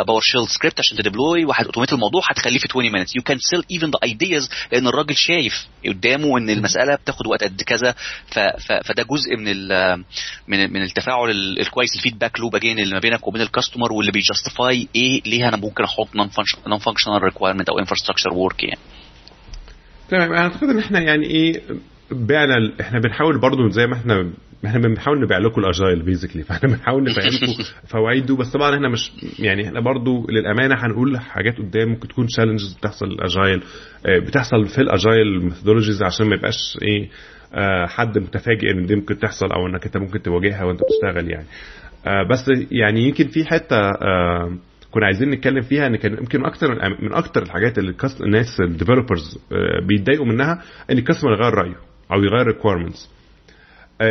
PowerShell script عشان ت deploy وهت automate الموضوع هتخليه في 20 minutes. You can sell even the ideas لأن الراجل شايف قدامه إن المسألة بتاخد وقت قد كذا. فده جزء من من من التفاعل الكويس ال feedback loop again اللي ما بينك وبين ال customer واللي بي justify إيه ليه أنا ممكن أحط non functional requirement أو infrastructure work يعني. تمام أعتقد إن إحنا يعني إيه بعنا إحنا بنحاول برضو زي ما إحنا إحنا بنحاول نبيع لكم ال agile basically فاحنا بنحاول نبيع لكم فوائده بس طبعا إحنا مش يعني إحنا برضو للأمانة هنقول حاجات قدام ممكن تكون challenges بتحصل ال agile. آه، بتحصل في ال agile methodologies عشان ما يبقاش إيه آه، حد متفاجئ إن دي ممكن تحصل أو إنك أنت ممكن تواجهها وأنت بتشتغل يعني. آه، بس يعني يمكن في حتة كنا عايزين نتكلم فيها إن كان يمكن أكتر من أكتر الحاجات اللي الناس ال developers بيتضايقوا منها إن ال customer يغير رأيه أو يغير requirements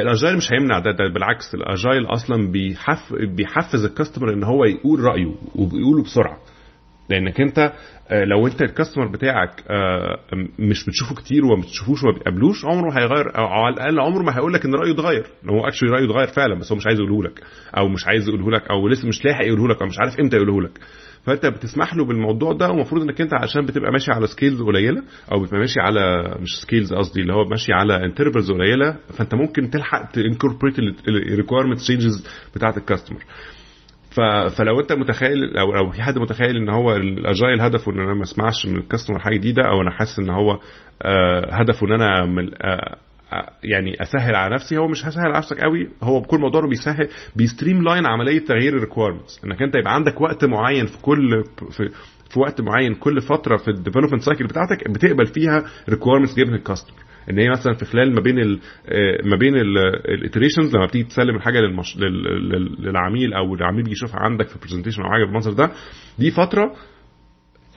ال agile مش هيمنع ده, ده بالعكس ال agile أصلا بيحف بيحفز ال customer إن هو يقول رأيه وبيقوله بسرعة. لأنك أنت آه، لو أنت ال customer بتاعك آه، مش بتشوفه كتير وما بتشوفوش وما بتقابلوش عمره ما هيغير أو على الأقل عمره ما هيقول لك إن رأيه اتغير. هو actually رأيه اتغير فعلا بس هو مش عايز يقوله لك أو مش عايز يقوله لك أو لسه مش لاحق يقوله لك أو مش عارف إمتى يقوله لك. فانت بتسمح له بالموضوع ده ومفروض انك انت عشان بتبقى ماشي على scales قليلة أو بتبقى ماشي على مش scales قصدي اللي هو ماشي على intervals قليلة فانت ممكن تلحق ت incorporate ال requirement changes بتاعة ال customer فلو انت متخيل أو لو في حد متخيل ان هو ال agile هدفه ان أنا ما اسمعش من ال customer حاجة جديدة أو أنا حاسس ان هو آه، هدفه ان أنا يعني أسهل على نفسي هو مش هسهل على نفسك قوي هو بكل موضوع بيسهل بي streamline عملية تغيير ال requirements إنك أنت يبقى عندك وقت معين في كل في في وقت معين كل فترة في ال development cycle بتاعتك بتقبل فيها requirements given ال customer إن هي مثلا في خلال ما بين ال ما بين ال iterations لما بتيجي تسلم الحاجة للمش... للعميل أو العميل بيشوفها عندك في presentation أو حاجة بالمنظر ده دي فترة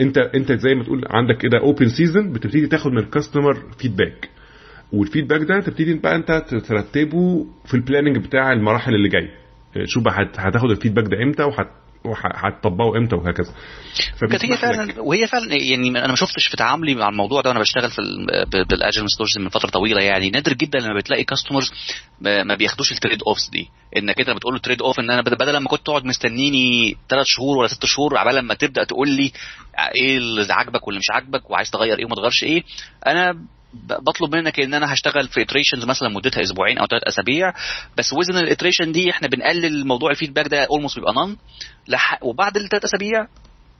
أنت أنت زي ما تقول عندك كده open season بتبتدي تاخد من ال customer feedback وال feedback ده تبتدي بقى انت ترتبه في ال planning بتاع المراحل اللي جاية. شوف بقى هت- هتاخد ال feedback ده إمتى وهت وهتطبقه إمتى وهكذا. كانت هي فعلا وهي فعلا يعني أنا ما شفتش في تعاملي مع الموضوع ده وأنا بشتغل في بال agile stories من فترة طويلة يعني. نادر جدا لما بتلاقي customers ما بياخدوش ال trade offs دي. انك انت لما تقول له trade off إن أنا بدل لما كنت تقعد مستنيني ثلاث شهور ولا ست شهور عبال لما تبدأ تقول لي إيه اللي عاجبك واللي مش عاجبك وعايز تغير إيه وما تغيرش إيه أنا بطلب منك إن أنا هشتغل في iterations مثلا مدتها أسبوعين أو ثلاث أسابيع. بس within ال iteration دي إحنا بنقلل موضوع ال feedback ده almost بيبقى none وبعد الثلاث أسابيع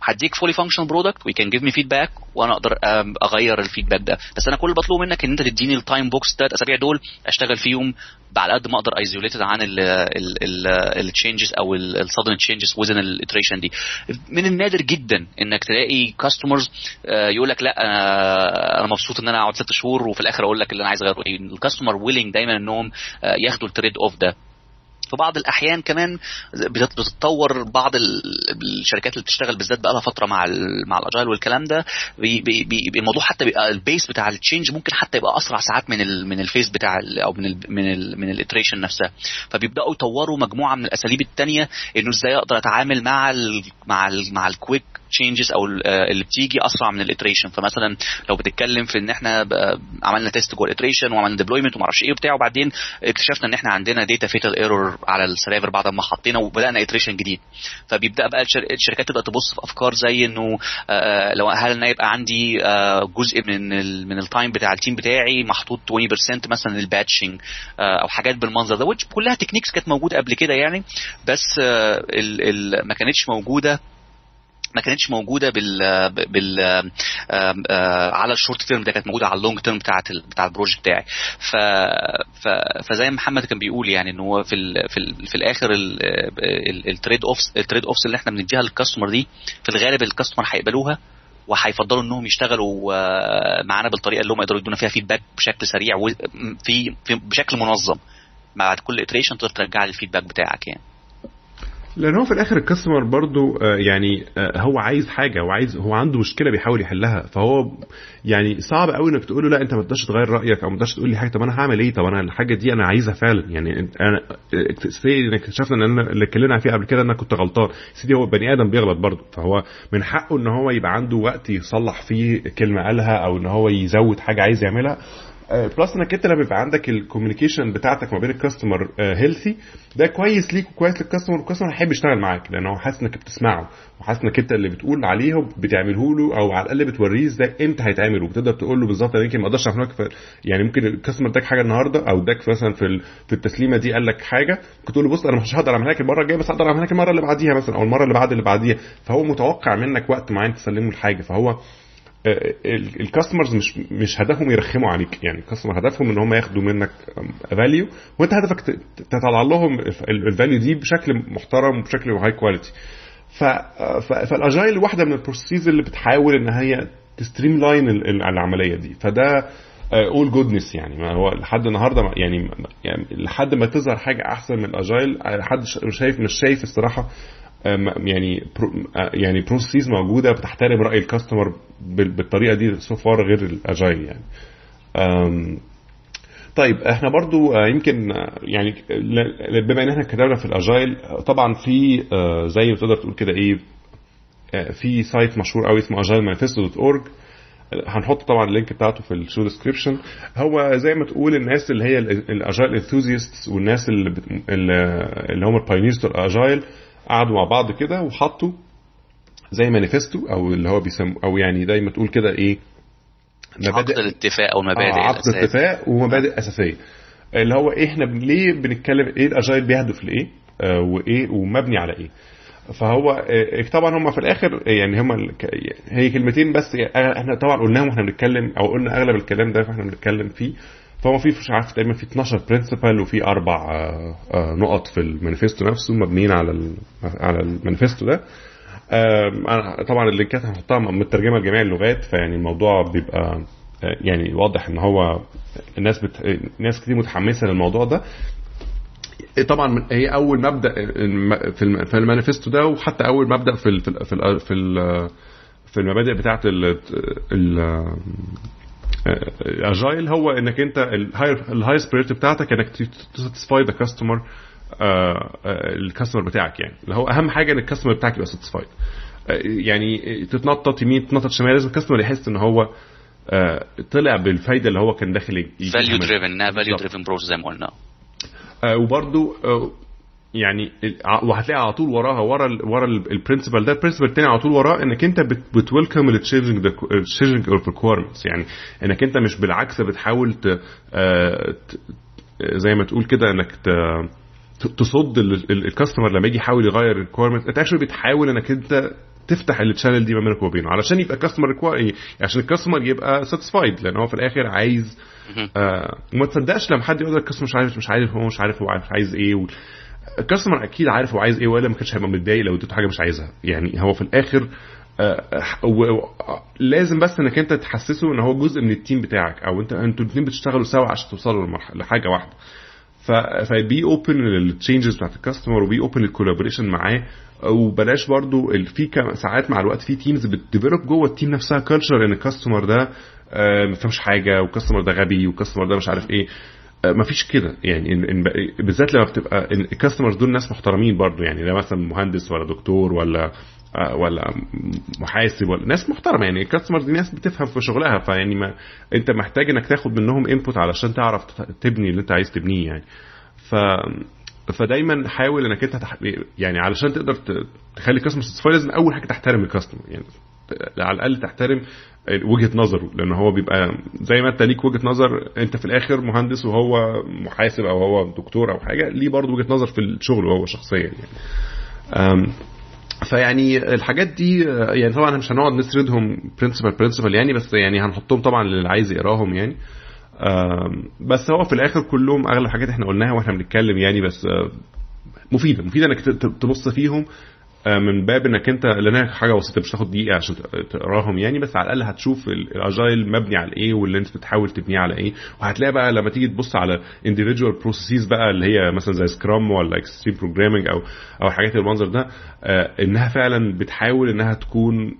هديك fully function product و you can give me feedback وأنا أقدر أغير ال feedback ده. بس أنا كل اللي بطلبه منك إن أنت تديني ال time box ثلاث أسابيع دول أشتغل فيهم على قد ما أقدر isolated عن ال changes أو ال sudden changes within ال iteration دي. من النادر جدا إنك تلاقي customers يقول لك لا أنا أنا مبسوط إن أنا اقعد ست شهور وفي الآخر أقول لك اللي أنا عايز أغيره. ال customer willing دايما إنهم آه، ياخدوا ال trade off ده. في بعض الأحيان كمان بتت- بتتطور بعض ال- الشركات اللي بتشتغل بالذات بقى لها فترة مع مع ال agile والكلام ده بي بي الموضوع حتى بيبقى ال pace بتاع ال change ممكن حتى يبقى أسرع ساعات من ال من ال pace بتاع ال أو من ال من ال من ال iteration نفسها. فبيبدأوا يطوروا مجموعة من الأساليب الثانية إنه إزاي أقدر أتعامل مع ال مع ال مع ال quick changes أو آه، اللي بتيجي أسرع من ال iteration فمثلا لو بتتكلم في إن إحنا عملنا test جوه ال iteration وعملنا deployment وما أعرفش إيه وبتاع وبعدين اكتشفنا إن إحنا عندنا ده fatal error على ال server بعد ما حطينا وبدأنا iteration جديد. فبيبدأ بقى الشر- الشركات تبدأ تبص في أفكار زي إنه آه، لو هل أنا يبقى عندي آه، جزء من ال من ال time بتاع ال team بتاعي محطوط 20% مثلا لل patching أو حاجات بالمنظر ده كلها techniques كانت موجودة قبل كده يعني بس آه، ما كانتش موجودة ما كانتش موجودة بال بال على ال short term ده كانت موجودة على ال long term بتاعت ال- بتاع ال project بتاعي. ف فزي ما محمد كان بيقول يعني إن هو في ال في ال في الآخر ال trade offs ال trade offs اللي إحنا بنديها لل customer دي في الغالب ال customer هيقبلوها وهيفضلوا إنهم يشتغلوا آه، معانا بالطريقة اللي هم يقدروا يدونا فيها feedback بشكل سريع وفي في بشكل منظم. بعد كل iteration تقدر ترجع لي ال feedback بتاعك يعني. لأن هو في الآخر ال customer برضو آه، يعني آه، هو عايز حاجة هو عايز هو عنده مشكلة بيحاول يحلها. فهو يعني صعب قوي إنك تقول له لا أنت ما تقدرش تغير رأيك أو ما تقدرش تقول لي حاجة طب أنا هعمل إيه؟ طب أنا الحاجة دي أنا عايزها فعلا. يعني أنا say إنك اكتشفنا إن أنا اللي اتكلمنا فيه قبل كده إن أنا كنت غلطان. سيدي هو بني آدم بيغلط برضه فهو من حقه إن هو يبقى عنده وقت يصلح فيه كلمة قالها أو إن هو يزود حاجة عايز يعملها. plus إنك أنت لما بيبقى عندك ال communication بتاعتك ما بين ال customer healthy ده كويس ليك وكويس لل customer وال customer هيحب يشتغل معاك لأن هو حاسس إنك بتسمعه وحاسس إنك أنت اللي بتقول عليه بتعمله له أو على الأقل بتوريه إزاي إمتى هيتعمل وبتقدر تقول له بالظبط يمكن ما أقدرش لك يعني ممكن الكاستمر اداك حاجة النهارده أو اداك مثلا في في التسليمة دي قال لك حاجة كنت تقول له بص أنا مش هقدر أعملها لك المرة الجاية بس هقدر أعملها لك المرة اللي بعديها مثلا أو المرة اللي بعد اللي بعديها. فهو متوقع منك وقت معين تسلمه الحاجة. فهو الكاستمرز مش مش هدفهم يرخموا عليك. يعني الكاستمر هدفهم إن هم ياخدوا منك فاليو وأنت هدفك تطلع لهم ال value دي بشكل محترم وبشكل high quality فال agile واحدة من ال process اللي بتحاول إن هي ت streamline العملية دي. فده all goodness يعني. ما هو لحد النهارده يعني يعني لحد ما تظهر حاجة أحسن من ال agile حد ش- شايف مش شايف الصراحة يعني pro- آه، يعني process موجودة بتحترم رأي ال customer بال- بالطريقة دي so far غير ال agile يعني طيب إحنا برضو آه، يمكن آه، يعني بما ان إحنا اتكلمنا في ال agile آه، طبعا في آه، زي ما تقدر تقول كده إيه آه، في site مشهور قوي اسمه agilemanifesto.org هنحط طبعا ال link بتاعته في ال show description هو زي ما تقول الناس اللي هي ال agile enthusiasts والناس اللي. اللي هم ال pioneers ال agile قعدوا مع بعض كده وحطوا زي مانيفستو أو اللي هو بيسموه أو يعني زي ما تقول كده إيه عقد الاتفاق أو المبادئ آه عقد الأساسية. اتفاق ومبادئ أساسية. اللي هو إحنا ليه بنتكلم إيه ال agile بيهدف لإيه آه وإيه ومبني على إيه. فهو آه، طبعا هم في الآخر يعني هم هي كلمتين بس إحنا طبعا قلناهم وإحنا بنتكلم أو قلنا أغلب الكلام ده وإحنا بنتكلم فيه. فهو في مش عارف تقريبا في 12 principle وفي أربع آه، آه، نقط في المانيفستو نفسه مبنيين على على المانيفستو ده. طبعا اللينكات هنحطها مترجمة لجميع اللغات فيعني الموضوع بيبقى آه، يعني واضح إن هو الناس بت... ناس كتير متحمسة للموضوع ده. طبعا هي أول مبدأ في الم- في المانيفستو ده وحتى أول مبدأ في في في في, ال في المبادئ بتاعه ال agile هو إنك أنت ال highest priority بتاعتك إنك ت satisfy the customer ال customer بتاعك يعني. اللي هو أهم حاجة إن ال customer بتاعك يبقى satisfied يعني تتنطط يمين تتنطط شمال لازم ال customer يحس إن هو آه، طلع بالفايدة اللي هو كان داخل فاليو دريفن فاليو دريفن بروسس زي ما قلنا. وبرده يعني وهتلاقي على طول وراها ورا ورا ال principle ده ال principle الثاني على طول وراه إنك أنت بت welcome ال changing ال changing of requirements يعني إنك أنت مش بالعكس بتحاول ت آه، زي ما تقول كده إنك تصد ال customer لما يجي يحاول يغير ال requirement أنت actually بتحاول إنك أنت تفتح ال channel دي ما بينك وبينه علشان يبقى ال customer require عشان ال customer يبقى satisfied لأن هو في الآخر عايز آه وما تصدقش لما حد يقول لك ال customer مش عارف مش عارف هو مش عارف هو عايز إيه. ال customer أكيد عارف هو عايز إيه ولا ما كانش هيبقى متضايق لو اديته حاجة مش عايزها. يعني هو في الآخر آه لازم بس إنك أنت تحسسه إن هو جزء من ال team بتاعك أو أنت أنتوا الاثنين بتشتغلوا سوا عشان توصلوا لحاجة واحدة. فبي اوبن للتشينجز بتاعت الكاستمر وبي اوبن للكولابوريشن معاه. وبلاش برضو في ساعات مع الوقت في teams بت develop جوه ال team نفسها culture ان ال customer ده ما فهمش حاجة وال customer ده غبي وال customer ده مش عارف إيه. ما فيش كده. يعني بالذات لما بتبقى ال customers دول ناس محترمين برضو. يعني ده مثلا مهندس ولا دكتور ولا ولا محاسب ولا ناس محترمة. يعني ال customers دي ناس بتفهم في شغلها. فيعني ما أنت محتاج إنك تاخد منهم انبوت علشان تعرف تبني اللي أنت عايز تبنيه يعني. ف فدايما حاول إنك أنت تح... يعني علشان تقدر تخلي الكاستمر لازم أول حاجة تحترم الكاستمر يعني على الأقل تحترم وجهة نظره لأن هو بيبقى زي ما أنت ليك وجهة نظر أنت في الآخر مهندس وهو محاسب أو هو دكتور أو حاجة ليه برضه وجهة نظر في الشغل وهو شخصيا يعني. فيعني الحاجات دي يعني طبعا مش هنقعد نسردهم principle principle يعني بس يعني هنحطهم طبعا للي عايز يقراهم يعني. بس هو في الآخر كلهم أغلب الحاجات إحنا قلناها وإحنا بنتكلم يعني بس مفيدة مفيدة إنك تبص فيهم. من باب إنك أنت لأن حاجة بسيطة مش تاخد دقيقة عشان تقراهم يعني بس على الأقل هتشوف ال agile مبني على إيه واللي أنت بتحاول تبنيه على إيه. وهتلاقي بقى لما تيجي تبص على individual processes بقى اللي هي مثلا زي Scrum ولا extreme programming أو أو حاجات المنظر ده إنها فعلا بتحاول إنها تكون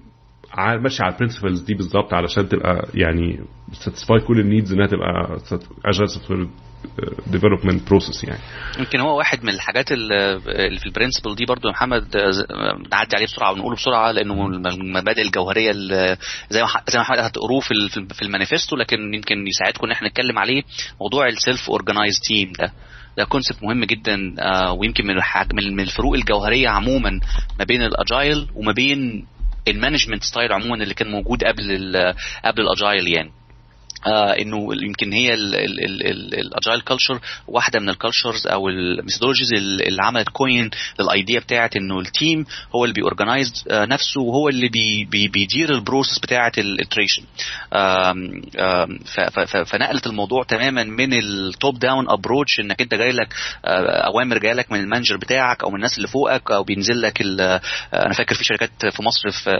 ماشية على ال principles دي بالظبط علشان تبقى يعني satisfy كل ال needs إنها تبقى agile soft development process يعني. يمكن هو واحد من الحاجات اللي في ال principle دي برضو يا محمد نعدي عليه بسرعة ونقوله بسرعة لأنه من المبادئ الجوهرية زي ما زي ما محمد هتقروه في في المانيفستو لكن يمكن يساعدكم إن إحنا نتكلم عليه موضوع ال self organized team ده. ده concept مهم جدا آه ويمكن من من الفروق الجوهرية عموما ما بين ال agile وما بين ال management style عموما اللي كان موجود قبل قبل ال agile يعني. آه إنه يمكن هي ال agile culture واحدة من ال cultures أو ال methodologies اللي عملت coin لل idea بتاعت إنه ال team هو اللي بي organize آه نفسه وهو اللي بي بي بيدير ال process بتاعت ال iteration فنقلت الموضوع تماما من ال top down approach إنك أنت جاي لك آه أوامر جاي لك من ال manager بتاعك أو من الناس اللي فوقك أو بينزل لك أنا فاكر في شركات في مصر في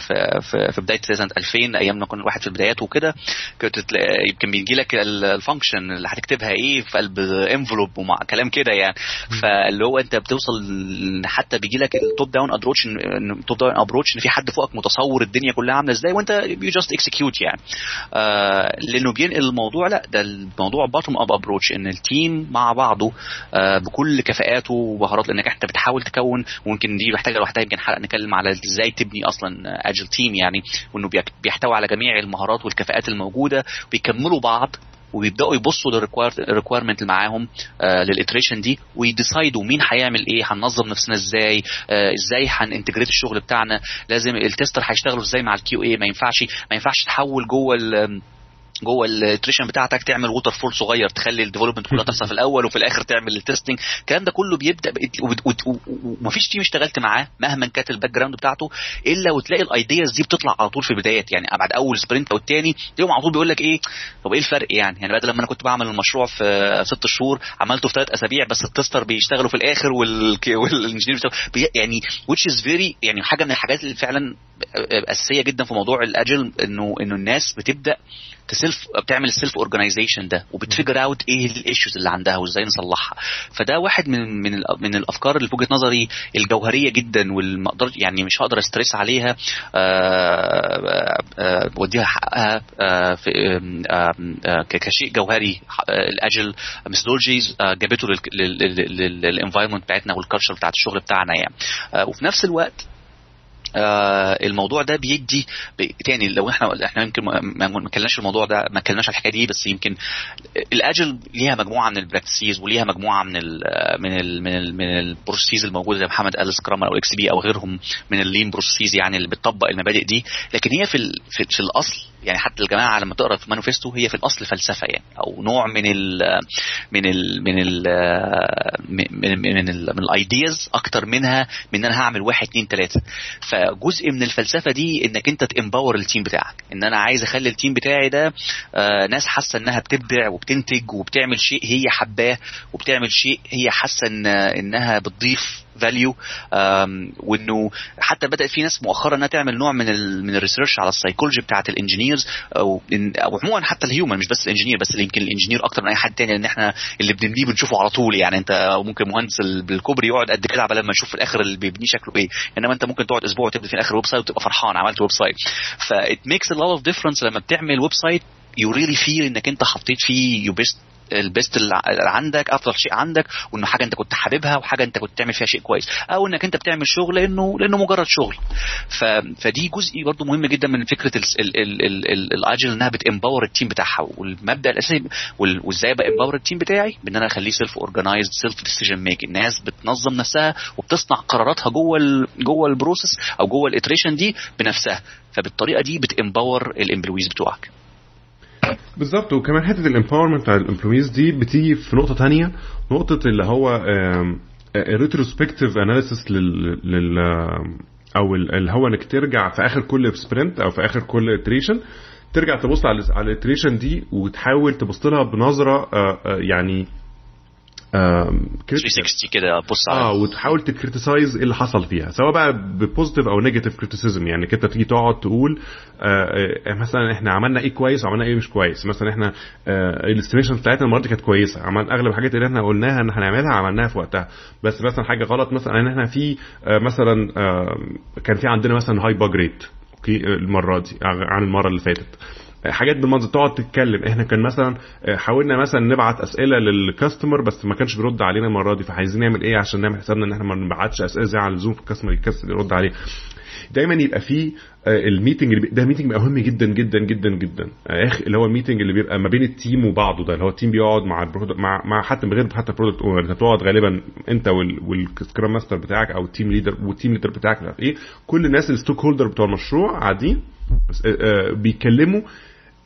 في في, في بداية سنة 2000 أيام ما كنا الواحد في البدايات وكده كنت يمكن بيجي لك ال function اللي هتكتبها إيه في قلب envelope ومع كلام كده يعني. فاللي هو انت بتوصل حتى بيجي لك ال top down approach top down approach إن في حد فوقك متصور الدنيا كلها عاملة إزاي وانت you just execute يعني. آه لأنه بينقل الموضوع لا ده الموضوع bottom up approach إن ال team مع بعضه آه بكل كفاءاته ومهاراته لأنك انت بتحاول تكون ويمكن دي محتاجة لوحدها يمكن حلقة نتكلم على إزاي تبني أصلا agile team يعني وإنه بيحتوي على جميع المهارات والكفاءات الموجودة بيكملوا بعض وبيبدأوا يبصوا لل requirement اللي معاهم آه لل iteration دي وي decideوا مين هيعمل إيه هننظم نفسنا إزاي آه إزاي هن integrate الشغل بتاعنا. لازم ال tester هيشتغلوا إزاي مع ال QA ما ينفعش ما ينفعش تحول جوه جوه ال iteration بتاعتك تعمل waterfall صغير تخلي ال development كلها تحصل في الأول وفي الآخر تعمل ال testing الكلام ده كله بيبدأ ومفيش team اشتغلت معاه مهما كانت ال background بتاعته إلا وتلاقي ال ideas دي بتطلع على طول في البدايات. يعني بعد أول sprint أو الثاني تلاقيهم على طول بيقول لك إيه طب إيه الفرق يعني؟ يعني بعد لما أنا كنت بعمل المشروع في ست شهور عملته في ثلاث أسابيع بس ال tester بيشتغلوا في الآخر وال engineer يعني which is very يعني حاجة من الحاجات اللي فعلا أساسية جدا في موضوع ال agile إنه إنه الناس بتبدأ ت self بتعمل ال self organization ده وبت figure out إيه ال issues اللي عندها وازاي نصلحها فده واحد من من من الافكار اللي في وجهه نظري الجوهريه جدا واللي يعني مش هقدر stress عليها بوديها حقها في كشيء جوهري ال agile methodologies جابته لل environment بتاعتنا وال culture بتاعت الشغل بتاعنا يعني وفي نفس الوقت آه الموضوع ده بيدي تاني لو إحنا إحنا يمكن ما اتكلناش الموضوع ده ما اتكلناش على الحكاية دي بس يمكن ال agile ليها مجموعه من ال practices وليها مجموعه من ال من ال من ال من ال process الموجوده زي محمد قال Scrum أو XP أو غيرهم من ال lean process يعني اللي بتطبق المبادئ دي لكن هي في في, في الاصل يعني حتى الجماعه لما تقرا في مانيفستو هي في الاصل فلسفه يعني أو نوع من ال من ال من ال من ال من ال من ال ideas أكتر منها من ان أنا هعمل واحد اثنين ثلاثة فجزء من الفلسفة دي إنك أنت ت empower ال team بتاعك. إن أنا عايز أخلي ال team بتاعي ده آه ناس حاسة إنها بتبدع وبتنتج وبتعمل شيء هي حباه وبتعمل شيء هي حاسة إن إنها بتضيف value وإنه حتى بدأت في ناس مؤخرا إنها تعمل نوع من ال من ال research على السايكولوجي بتاعت ال engineers أو أو عموما حتى ال human مش بس ال engineer بس يمكن الانجينير أكتر من أي حد تاني. لأن إحنا اللي بنبنيه بنشوفه على طول. يعني أنت ممكن مهندس بالكوبري يقعد قد كده على ما يشوف في الآخر اللي بيبنيه شكله إيه. إنما أنت ممكن تقعد أسبوع وتبني في الآخر website وتبقى فرحان عملت website that makes a lot of difference لما بتعمل website you really feel إنك أنت حطيت فيه your best ال best اللي عندك أفضل شيء عندك وإنه حاجة أنت كنت حاببها وحاجة أنت كنت تعمل فيها شيء كويس أو إنك أنت بتعمل شغل لأنه لأنه مجرد شغل. ف... فدي جزء برضه مهم جدا من فكرة ال agile إنها بت empower ال team بتاعها. والمبدأ الأساسي وإزاي ب empower ال team بتاعي؟ بإن أنا أخليه self organized self decision make الناس بتنظم نفسها وبتصنع قراراتها جوه ال... جوه ال process أو جوه ال iteration دي بنفسها. فبالطريقة دي بت empower ال employees بتوعك. بالظبط وكمان حتة ال empowerment بتاع ال employees دي بتيجي في نقطة تانية. نقطة اللي هو retrospective analysis لل أو اللي هو إنك ترجع في آخر كل sprint أو في آخر كل iteration ترجع تبص على على ال iteration دي وتحاول تبص لها بنظرة يعني 360 كده بص على آه وتحاول ت criticize اللي حصل فيها سواء بقى ب positive أو negative criticism يعني كده تيجي تقعد تقول آه مثلا إحنا عملنا إيه كويس وعملنا إيه مش كويس. مثلا إحنا آه ال estimation بتاعتنا المرة دي كانت كويسة. عملنا أغلب الحاجات اللي إحنا قلناها إن هنعملها عملناها في وقتها. بس مثلا حاجة غلط مثلا إن إحنا في آه مثلا آه كان في عندنا مثلا high bug rate okay المرة دي عن المرة اللي فاتت. حاجات بالمنظر تقعد تتكلم. إحنا كان مثلا حاولنا مثلا نبعت أسئلة لل customer بس ما كانش بيرد علينا المرة دي. فعايزين نعمل إيه عشان نعمل حسابنا إن إحنا ما نبعتش أسئلة زي على اللزوم في ال customer يكسل يرد عليه. دايما يبقى فيه ال meeting اللي ده meeting مهم جدا جدا جدا جدا. اخ اللي هو ال meeting اللي بيبقى ما بين ال team وبعضه ده اللي هو ال team بيقعد مع مع مع حتى من غير حتى ال product owner هتقعد غالبا أنت وال scrum master بتاعك أو ال team leader وال team leader بتاعك مش عارف إيه. كل الناس ال stakeholder بتوع المشروع قاعدين بيتكلموا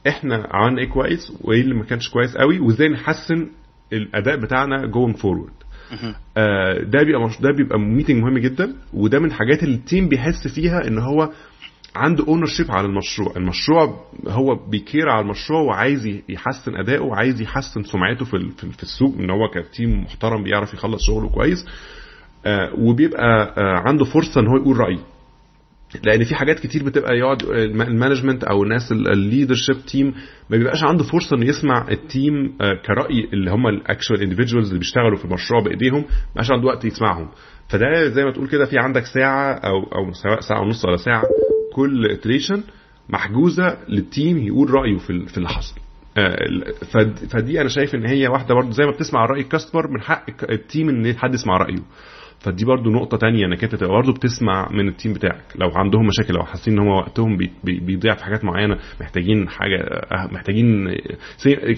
إحنا عملنا إيه كويس وإيه اللي ما كانش كويس قوي وإزاي نحسن الأداء بتاعنا going forward آه ده بيبقى مش ده بيبقى meeting مهم جدا وده من الحاجات اللي ال team بيحس فيها إن هو عنده ownership على المشروع. المشروع هو بي care على المشروع وعايز يحسن اداؤه وعايز يحسن سمعته في في السوق إن هو ك team محترم بيعرف يخلص شغله كويس. آه وبيبقى آه عنده فرصة إن هو يقول رايه لأن في حاجات كتير بتبقى يقعد ال management أو الناس ال leadership team ما بيبقاش عنده فرصة إنه يسمع ال team كرأي اللي هم ال actual individuals اللي بيشتغلوا في المشروع بإيديهم ما بقاش عنده وقت يسمعهم. فده زي ما تقول كده في عندك ساعة أو أو سواء ساعة ونص ولا ساعة كل iteration محجوزة لل team يقول رأيه في في اللي حصل. فدي أنا شايف إن هي واحدة برضه زي ما بتسمع رأي ال customer من حق ال team إن حد يسمع رأيه. فدي برضو نقطة تانية إنك أنت تبقى برضو بتسمع من ال team بتاعك. لو عندهم مشاكل أو حاسين إن هو وقتهم بي بي بيضيع في حاجات معينة محتاجين حاجة محتاجين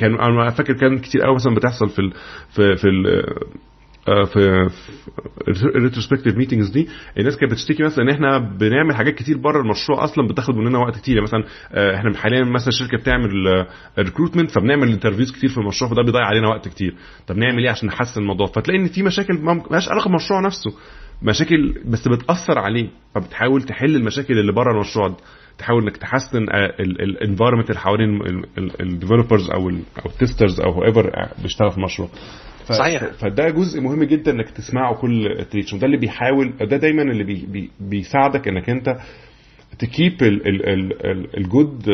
كان أنا فاكر كان كتير قوي مثلا بتحصل في ال في في ال في ال retrospective meetings دي الناس كانت بتشتكي مثلا إن إحنا بنعمل حاجات كتير بره المشروع أصلا بتاخد مننا وقت كتير. مثلا إحنا حاليا مثلا شركة بتعمل recruitment فبنعمل interviews كتير في المشروع فده بيضيع علينا وقت كتير. طب نعمل إيه عشان نحسن الموضوع؟ فتلاقي إن في مشاكل مالهاش علاقة بالمشروع نفسه. مشاكل بس بتأثر عليه فبتحاول تحل المشاكل اللي بره المشروع ده. تحاول إنك تحسن ال environment اللي حوالين ال developers أو أو ال testers أو whoever بيشتغل في المشروع. ف... صحيح فده جزء مهم جدا انك تسمعه كل iteration وده اللي بيحاول ده دايما اللي بي... بي... بيساعدك انك انت ت keep ال good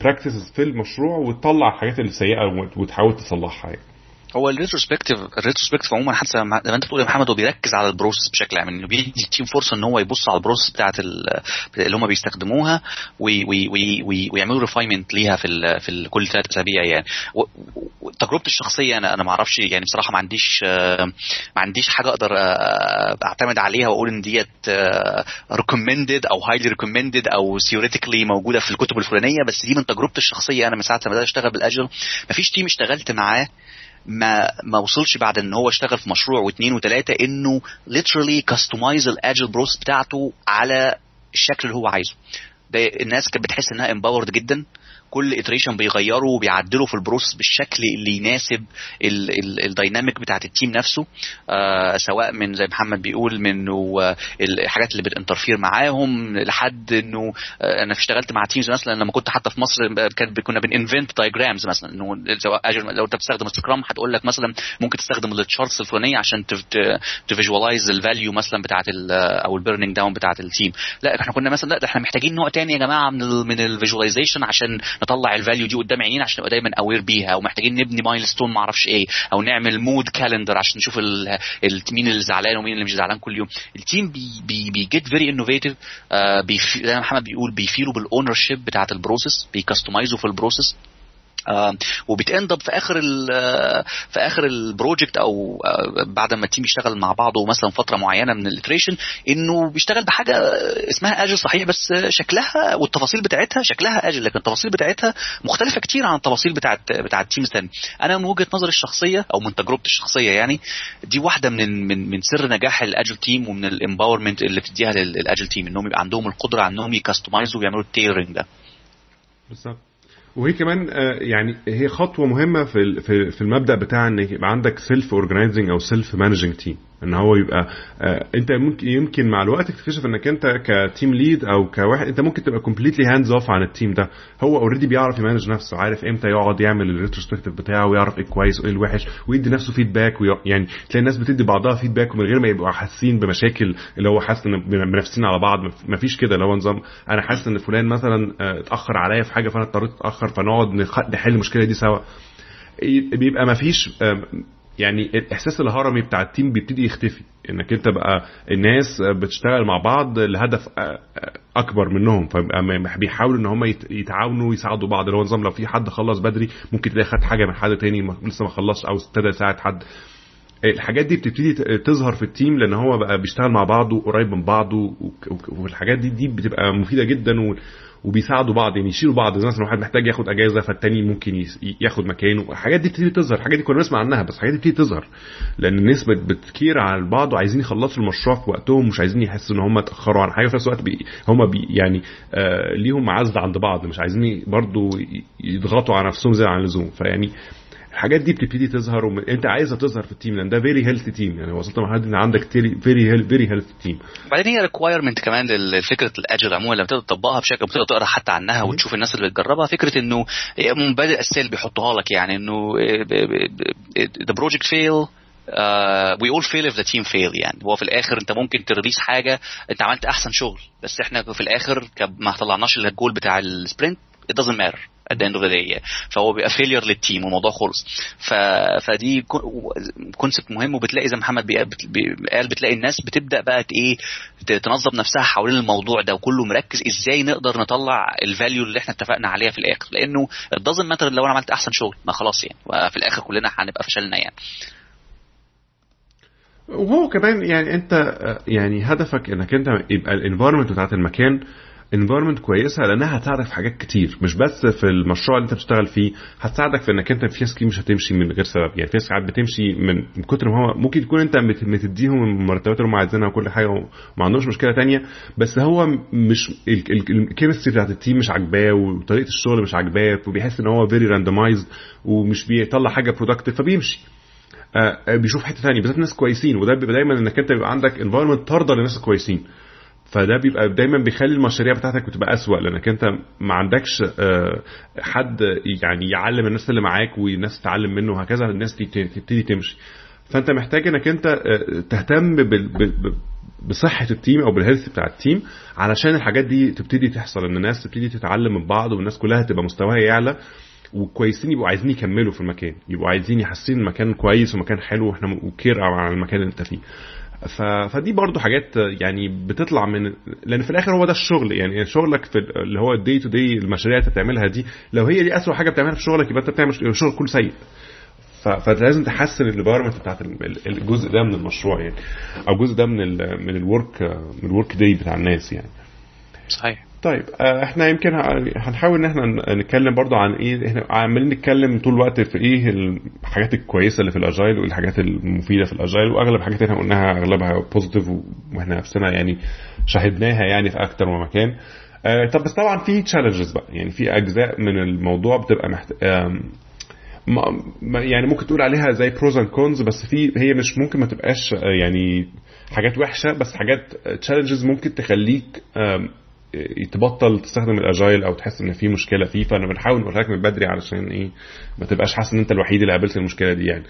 practices في المشروع وتطلع الحاجات السيئة وتحاول تصلحها يعني. هو ال retrospective ال retrospective عموما حتى زي ما انت بتقول يا محمد هو بيركز على ال process بشكل عام إنه بيدي ال team فرصة إن هو يبص على ال process بتاعت اللي هم بيستخدموها وي وي وي ويعملوا refinement ليها في ال في ال كل ثلاث أسابيع يعني. تجربتي الشخصية أنا أنا ما أعرفش يعني بصراحة ما عنديش ما عنديش حاجة أقدر أعتمد عليها وأقول إن ديت recommended أو highly recommended أو theoretically موجودة في الكتب الفلانية بس دي من تجربتي الشخصية. أنا من ساعة ما بدأت أشتغل بال agile ما فيش team اشتغلت معاه ما ما وصلش بعد إن هو اشتغل في مشروع واثنين وثلاثة إنه literally customize ال agile process بتاعته على الشكل اللي هو عايزه. ده الناس كانت بتحس إنها empowered جدا. كل iteration بيغيروا وبيعدلوا في ال process بالشكل اللي يناسب ال dynamic بتاعت ال team نفسه. آه سواء من زي محمد بيقول من آه الحاجات اللي بت interfere معاهم لحد إنه آه أنا اشتغلت مع teams مثلا لما كنت حتى في مصر كان كنا بن invent diagrams مثلا. إنه لو أنت بتستخدم scrum هتقول لك مثلا ممكن تستخدم ال charts الفلانية عشان ت visualize ال value مثلا بتاعت أو ال burning down بتاعت ال team لا إحنا كنا مثلا لا إحنا محتاجين نوع تاني يا جماعة من من ال visualization عشان نطلع ال value دي قدام عينينا عشان نبقى دايما aware بيها أو محتاجين نبني milestone إيه أو نعمل mood calendar عشان نشوف مين اللي زعلان ومين اللي مش زعلان كل يوم. ال team بي بي بي get very innovative زي ما محمد بيقول بي feel وا بال ownership بتاعت ال process بي customize وا في ال process وبت end في آخر في آخر ال project أو آه بعد ما ال team يشتغل مع بعضه مثلا فترة معينة من ال iteration إنه بيشتغل بحاجة اسمها agile صحيح بس شكلها والتفاصيل بتاعتها شكلها agile لكن التفاصيل بتاعتها مختلفة كتير عن التفاصيل بتاعت بتاعت ال team الثاني. أنا من وجهة نظري الشخصية أو من تجربتي الشخصية يعني دي واحدة من من من سر نجاح ال agile team ومن ال empowerment اللي بتديها لل agile team إنهم يبقى عندهم القدرة إنهم ي customize وا ويعملوا ال tailoring ده. بالظبط. وهي كمان يعني هي خطوة مهمة في في المبدأ بتاع إن يبقى عندك self organizing أو self managing team إن هو يبقى أنت ممكن يمكن مع الوقت تكتشف إنك أنت ك team lead أو كواحد أنت ممكن تبقى completely hands off عن ال team ده. هو already بيعرف ي manage نفسه عارف إمتى يقعد يعمل ال retrospective بتاعه ويعرف إيه كويس وإيه الوحش ويدي نفسه feedback يعني تلاقي الناس بتدي بعضها feedback ومن غير ما يبقوا حاسين بمشاكل اللي هو حاسس إن بنفسين على بعض ما فيش كده اللي هو نظام أنا حاسس إن فلان مثلا اتأخر عليا في حاجة فأنا اضطريت أتأخر فنقعد نحل المشكلة دي سوا. بيبقى ما فيش يعني الإحساس الهرمي بتاع التيم بيبتدي يختفي. إنك أنت بقى الناس بتشتغل مع بعض لهدف أكبر منهم. فبيحاولوا إن هم يتعاونوا ويساعدوا بعض. اللي هو نظام لو في حد خلص بدري ممكن تلاقي خد حاجة من حد تاني لسه ما خلصش أو ابتدى يساعد حد. الحاجات دي بتبتدي تظهر في ال team لأن هو بقى بيشتغل مع بعضه قريب من بعضه والحاجات دي دي بتبقى مفيدة جدا وبيساعدوا بعض يعني يشيلوا بعض. زي مثلا واحد محتاج ياخد أجازة فالتاني ممكن ياخد مكانه. الحاجات دي بتبتدي تظهر. الحاجات دي كنا بنسمع عنها بس الحاجات دي بتبتدي تظهر. لأن الناس بت care على بعض وعايزين يخلصوا المشروع في وقتهم مش عايزين يحسوا إن هم اتأخروا عن حاجة. في نفس الوقت بي هم بي يعني آه ليهم معزه عند بعض. مش عايزين برضو يضغطوا على نفسهم زي عن اللزوم. فيعني الحاجات دي بتبتدي تظهر وم... انت عايزها تظهر في ال team لأن ده very healthy team يعني وصلت لمرحله إن عندك very very healthy team وبعدين هي requirement كمان لفكرة ال agile عموما لما تقدر تطبقها بشكل بتقدر تقرأ حتى عنها وتشوف الناس اللي بتجربها فكرة إنه مبادئ الاساسيه اللي بيحطوها لك يعني إنه the project fail we all fail if the team fail يعني. هو في الآخر أنت ممكن ت release حاجة أنت عملت أحسن شغل. بس إحنا في الآخر ما طلعناش الجول بتاع ال sprint it doesn't matter. At the end of the day. فهو بيبقى failure لل team والموضوع خلص. ف... فدي concept مهم وبتلاقي زي محمد قال بتلاقي الناس بتبدأ بقى إيه تنظم نفسها حوالين الموضوع ده وكله مركز إزاي نقدر نطلع ال value اللي إحنا اتفقنا عليها في الآخر. لأنه doesn't matter لو أنا عملت أحسن شغل ما خلاص يعني. وفي الآخر كلنا هنبقى فشلنا يعني. وهو كمان يعني أنت يعني هدفك إنك أنت يبقى ال environment بتاعت المكان environment كويسة لأنها هتساعدك في حاجات كتير. مش بس في المشروع اللي أنت بتشتغل فيه هتساعدك في إنك أنت في ناس كتير مش هتمشي من غير سبب. يعني في ناس ساعات بتمشي من كتر ما هو ممكن تكون أنت متديهم المرتبات اللي هم عايزينها وكل حاجة وما عندهمش مشكلة تانية بس هو مش ال chemistry بتاعت ال team مش عاجباه وطريقة الشغل مش عاجباه وبيحس إن هو very randomized ومش بيطلع حاجة productive فبيمشي. آه بيشوف حتة ثانية بالذات ناس كويسين وده بيبقى دايما إنك أنت بيبقى عندك environment ترضى للناس الكويسين. فده بيبقى دايما بيخلي المشاريع بتاعتك بتبقى أسوأ لأنك أنت ما عندكش حد يعني يعلم الناس اللي معاك والناس تتعلم منه وهكذا الناس دي تبتدي تمشي. فأنت محتاج إنك أنت تهتم بصحة ال team أو بال health بتاع ال team علشان الحاجات دي تبتدي تحصل إن الناس تبتدي تتعلم من بعض والناس كلها تبقى مستواها يعلى وكويسين يبقوا عايزين يكملوا في المكان يبقوا عايزين يحسين المكان كويس ومكان حلو وإحنا و care على المكان اللي أنت فيه. ف... فدي برضو حاجات يعني بتطلع من لأن في الآخر هو ده الشغل. يعني شغلك في اللي هو ال day to day المشاريع اللي بتعملها دي لو هي دي اسوء حاجة بتعملها في شغلك يبقى أنت بتعمل الشغل كله سيء. ف... فلازم تحسن ال environment بتاعت الجزء ده من المشروع يعني أو الجزء ده من ال من ال work من ال work day بتاع الناس يعني. صحيح. طيب إحنا يمكن هنحاول ان إحنا نتكلم برضو عن إيه إحنا عمالين نتكلم طول الوقت في إيه الحاجات الكويسة اللي في ال agile والحاجات المفيدة في ال agile وأغلب الحاجات اللي إحنا قلناها أغلبها positive وإحنا نفسنا يعني شاهدناها يعني في أكتر من مكان. طب بس طبعا في challenges بقى يعني في أجزاء من الموضوع بتبقى محت... يعني ممكن تقول عليها زي pros and cons بس في هي مش ممكن ما تبقاش يعني حاجات وحشة بس حاجات challenges ممكن تخليك تبطل تستخدم ال agile أو تحس إن في مشكلة فيه فانا بنحاول نقول لك من بدري علشان إيه ما تبقاش حاسس إن أنت الوحيد اللي قابلت المشكلة دي يعني.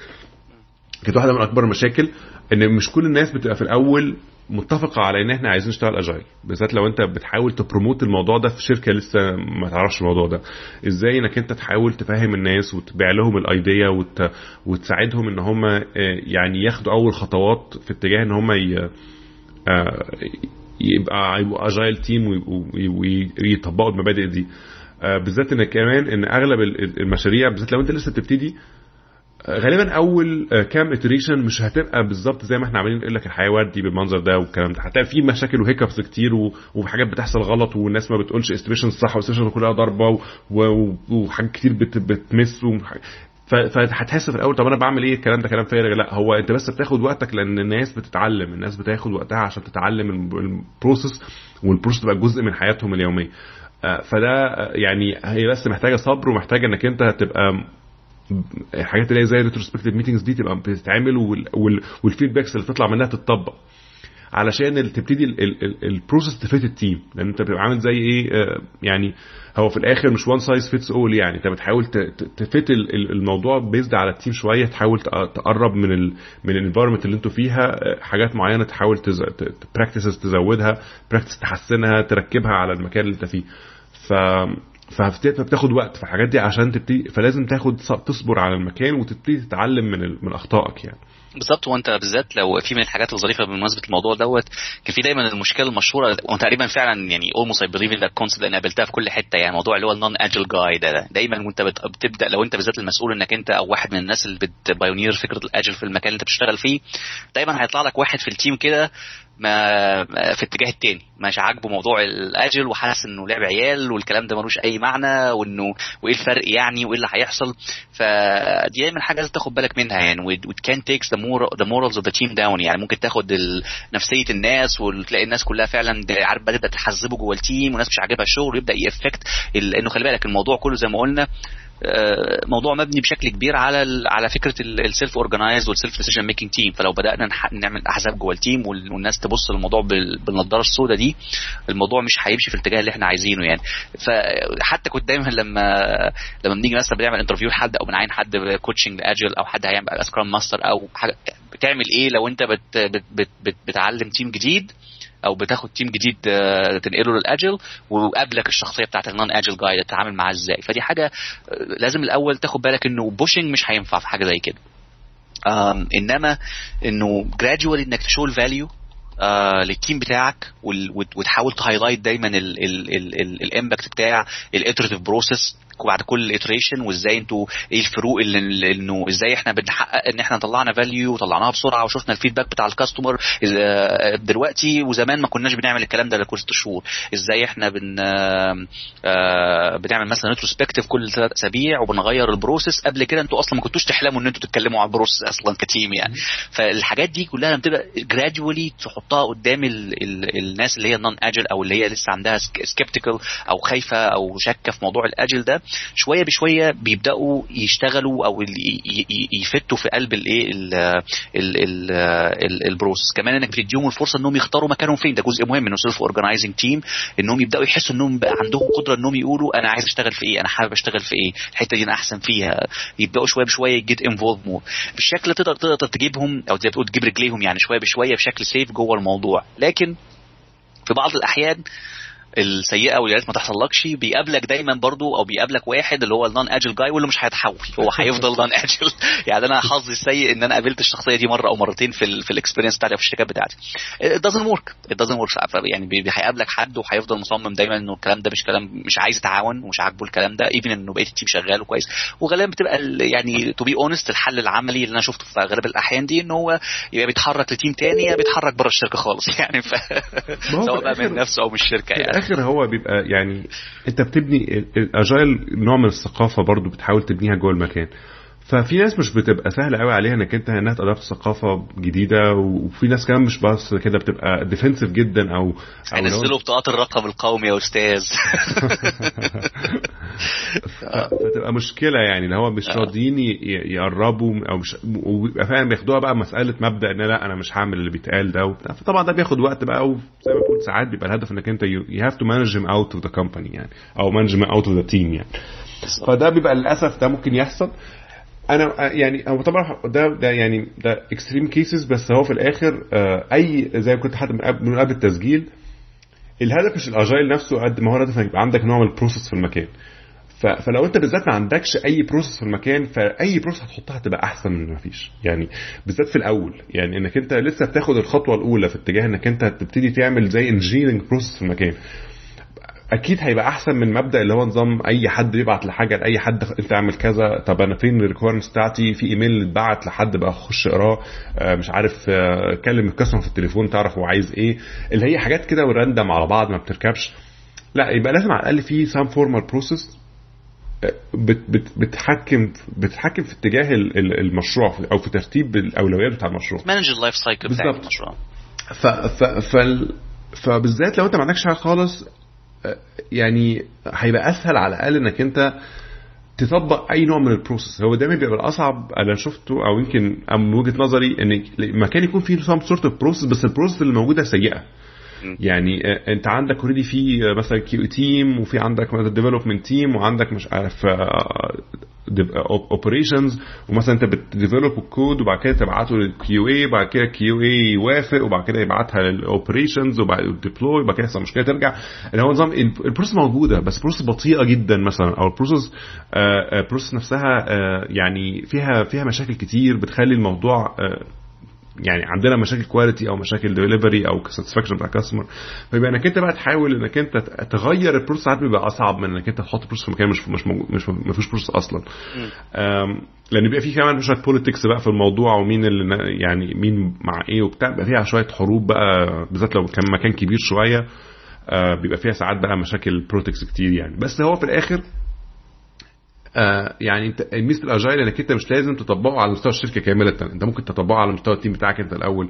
كانت واحدة من أكبر المشاكل إن مش كل الناس بتبقى في الأول متفقة على إن إحنا عايزين نشتغل أجايل. بالذات لو أنت بتحاول تبروموت الموضوع ده في شركة لسه ما تعرفش الموضوع ده. إزاي إنك أنت تحاول تفهم الناس وتبيع لهم الأيديا وت... وتساعدهم إن هم يعني ياخدوا أول خطوات في اتجاه إن هم ي... يبقى يبقوا اجايل تيم ويطبقوا المبادئ دي. بالذات إن كمان إن أغلب المشاريع بالذات لو أنت لسه بتبتدي غالبا أول كام iteration مش هتبقى بالظبط زي ما إحنا عاملين نقول لك الحياة وردي بالمنظر ده والكلام ده. هتلاقي في مشاكل وهيكبس كتير وحاجات بتحصل غلط والناس ما بتقولش estimation صح وال estimation كلها ضربة وحاجات كتير بت بت miss فهتحس في الأول طب أنا بعمل إيه؟ الكلام ده كلام فارغ. لا هو أنت بس بتاخد وقتك لأن الناس بتتعلم. الناس بتاخد وقتها عشان تتعلم ال process وال process تبقى جزء من حياتهم اليومية. فده يعني هي بس محتاجة صبر ومحتاجة إنك أنت تبقى الحاجات اللي هي زي retrospective meetings دي تبقى بتتعمل وال feedbacks اللي تطلع منها تتطبق. علشان تبتدي ال process ت fit ال team لأن أنت بتبقى عامل زي إيه يعني هو في الآخر مش one size fits all يعني. أنت بتحاول ت fit الموضوع بيزد على ال team شوية تحاول تقرب من ال من ال environment اللي أنتوا فيها حاجات معينة تحاول practices تزودها practice تحسنها تركبها على المكان اللي أنت فيه. ف فبتاخد وقت في الحاجات دي عشان تبتدي فلازم تاخد تصبر على المكان وتبتدي تتعلم من من أخطائك يعني. بالظبط. وانت بالذات لو في من الحاجات الظريفة بمناسبة الموضوع دوت كان في دايما المشكلة المشهورة وتقريبا فعلا يعني almost I believe in that concept لأن قابلتها في كل حتة يعني موضوع اللي هو ال non agile guy ده, ده دايما وانت بتبدأ لو انت بالذات المسؤول إنك انت أو واحد من الناس اللي بت pioneer فكرة ال agile في المكان اللي انت بتشتغل فيه دايما هيطلع لك واحد في ال team كده ما في اتجاه التاني. مش عاجبه موضوع الأجل وحاسس إنه لعب عيال والكلام ده ملوش أي معنى وإنه وإيه الفرق يعني وإيه اللي هيحصل. فدي دايما حاجة لازم تاخد بالك منها يعني what can takes the morals of the team down يعني. ممكن تاخد نفسية الناس وتلاقي الناس كلها فعلا عارف بدأت تحزبه جوه ال team والناس مش عاجبها الشغل ويبدأ يفكت لأنه خلي بالك الموضوع كله زي ما قلنا موضوع مبني بشكل كبير على على فكرة ال self organized وال self decision making team فلو بدأنا نعمل أحزاب جوه ال team والناس تبص للموضوع بالنضارة السوداء دي الموضوع مش هيمشي في الاتجاه اللي إحنا عايزينه يعني. فحتى كنت دايما لما لما بنيجي مثلا بنعمل interview لحد أو بنعين حد coaching agile أو حد هيعمل scrum master أو حاجة بتعمل إيه لو أنت بت بت بت بت بتعلم team جديد؟ أو بتاخد team جديد تنقله لل agile وقابلك الشخصية بتاعت ال non agile جاي تتعامل معاه إزاي. فدي حاجة لازم الأول تاخد بالك إنه pushing مش هينفع في حاجة زي كده. إنما إنه gradually إنك ت show ال value آه لل team بتاعك وتحاول ت highlight دايما ال impact بتاع ال iterative process بعد كل iteration وإزاي أنتوا إيه الفروق اللي إنه إزاي إحنا بنحقق إن إحنا طلعنا value وطلعناها بسرعة وشفنا ال feedback بتاع ال customer دلوقتي وزمان ما كناش بنعمل الكلام ده لكل ست شهور. إزاي إحنا بن بنعمل مثلا retrospective كل ثلاث أسابيع وبنغير ال process. قبل كده أنتوا أصلا ما كنتوش تحلموا إن أنتوا تتكلموا على ال process أصلا ك team يعني. فالحاجات دي كلها لما تبقى gradually تحطها قدام ال ال الناس اللي هي non agile أو اللي هي لسه عندها skeptical أو خايفة أو شاكة في موضوع ال agile ده شوية بشوية بيبدأوا يشتغلوا أو يفتوا في قلب الإيه؟ ال process كمان إنك بتديهم الفرصة إنهم يختاروا مكانهم فين. ده جزء مهم من self organizing team إنهم يبدأوا يحسوا إنهم بقى عندهم قدرة إنهم يقولوا أنا عايز أشتغل في إيه؟ أنا حابب أشتغل في إيه؟ الحتة دي أنا أحسن فيها. يبدأوا شوية بشوية ي get involved more بالشكل تقدر تقدر تجيبهم أو زي بتقول تجيب رجليهم يعني شوية بشوية بشكل safe جوه الموضوع. لكن في بعض الأحيان السيئة واللي ما تحصلكش بيقابلك دايما برضو أو بيقابلك واحد اللي هو ال non agile جاي واللي مش هيتحول. هو هيفضل non agile يعني أنا حظي السيء إن أنا قابلت الشخصية دي مرة أو مرتين في ال في ال experience بتاعتي في الشركات بتاعتي. It doesn't work. It doesn't work. يعني هيقابلك حد وهيفضل مصمم دايما إنه الكلام ده مش كلام مش عايز يتعاون ومش عاجبه الكلام ده. even إنه بقيه ال team شغال وكويس. وغالبا بتبقى يعني to be honest الحل العملي اللي أنا شفته في اغلب الأحيان دي ان هو يبقى بيتحرك ل team تاني يا بيتحرك بره الشركة خالص. يعني ف... سواء بقى من نفسه أو من الشركة يعني. الآخر هو بيبقى يعني أنت بتبني ال agile نوع من الثقافة برضو بتحاول تبنيها جوه المكان. ففي ناس مش بتبقى سهله قوي عليها إنك أنت إنها تضاف ثقافه جديدة وفي ناس كمان مش بس كده بتبقى defensive جدا أو أو هينزلوا بطاقات الرقم القومي يا أستاذ. فتبقى مشكلة يعني اللي هو مش راضيين يقربوا أو مش وبيبقى فاهم بياخدوها بقى مسألة مبدأ إن لا أنا مش هعمل اللي بيتقال ده وبتاع فطبعا ده بياخد وقت بقى وزي ما بتقول ساعات بيبقى الهدف إنك أنت you have to manage out of the company يعني أو manage out of the team يعني. فده بيبقى للأسف ده ممكن يحصل. أنا يعني هو طبعا ده ده يعني ده extreme cases بس هو في الآخر أي زي كنت حد من قبل التسجيل الهدف مش ال agile نفسه قد ما هو الهدف يبقى عندك نوع من ال process في المكان. فلو أنت بالذات ما عندكش أي process في المكان فأي process هتحطها هتبقى أحسن من ما فيش يعني بالذات في الأول يعني إنك أنت لسه بتاخد الخطوة الأولى في اتجاه إنك أنت تبتدي تعمل زي engineering process في المكان. أكيد هيبقى أحسن من مبدأ اللي هو نظام أي حد بيبعت لحاجة لأي حد انت اعمل كذا. طب أنا فين ال requirements بتاعتي؟ في إيميل اتبعت لحد بقى أخش أقراه. مش عارف كلم ال customer في التليفون تعرف هو عايز إيه. اللي هي حاجات كده و random على بعض ما بتركبش. لا يبقى لازم على الأقل في some formal process بت بت بتحكم بتحكم في اتجاه المشروع أو في ترتيب الأولويات بتاع المشروع. manage ال life cycle بتاع المشروع. ف ف ف فبالذات لو أنت ما عندكش حاجة خالص يعني هيبقى أسهل على الأقل إنك أنت تطبق أي نوع من ال process هو دايما بيبقى الاصعب أنا شفته أو يمكن من وجهة نظري إن مكان يكون فيه some sort process بس ال process اللي موجودة سيئة. يعني انت عندك already في مثلا QA team وفي عندك مثلا development team وعندك مش عارف operations ومثلا انت بت develop ال code وبعد كده تبعته لل QA وبعد كده ال QA يوافق وبعد كده يبعتها لل operations وبعد deploy وبعد كده يحصل مشكلة ترجع. اللي هو نظام ال process موجودة بس process بطيئة جدا مثلا أو ال process ال process نفسها يعني فيها فيها مشاكل كتير بتخلي الموضوع يعني عندنا مشاكل quality أو مشاكل ديليفري أو satisfaction بتاع customer فيبقى إنك أنت بقى تحاول إنك أنت تغير ال process ساعات بيبقى أصعب من إنك أنت تحط process في مكان مش مش مش ما فيش process أصلا. لأن بيبقى في كمان شوية politics بقى في الموضوع ومين اللي يعني مين مع إيه وبتاع بيبقى فيها شوية حروب بقى بالذات لو كان مكان كبير شوية بيبقى فيها ساعات بقى مشاكل politics كتير يعني. بس هو في الآخر آه يعني انت ميزه ال agile انك انت مش لازم تطبقه على مستوى الشركة كاملة. انت ممكن تطبقه على مستوى ال team بتاعك انت الأول.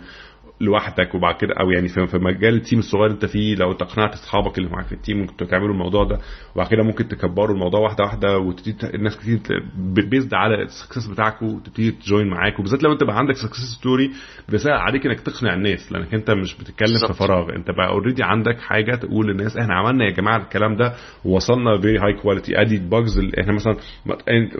لوحدك وبعد كده أو يعني في مجال ال team الصغير أنت فيه لو أنت اقنعت أصحابك اللي معاك في ال team ممكن تعملوا الموضوع ده وبعد كده ممكن تكبروا الموضوع واحدة واحدة وتبتدي الناس كتير based على ال success بتاعك وتبتدي ت join معاك. وبالذات لو أنت بقى عندك success story بيسهل عليك إنك تقنع الناس لأنك أنت مش بتتكلم في فراغ. أنت بقى already عندك حاجة تقول للناس إحنا عملنا يا جماعة الكلام ده ووصلنا very high quality أدي bugs إحنا مثلا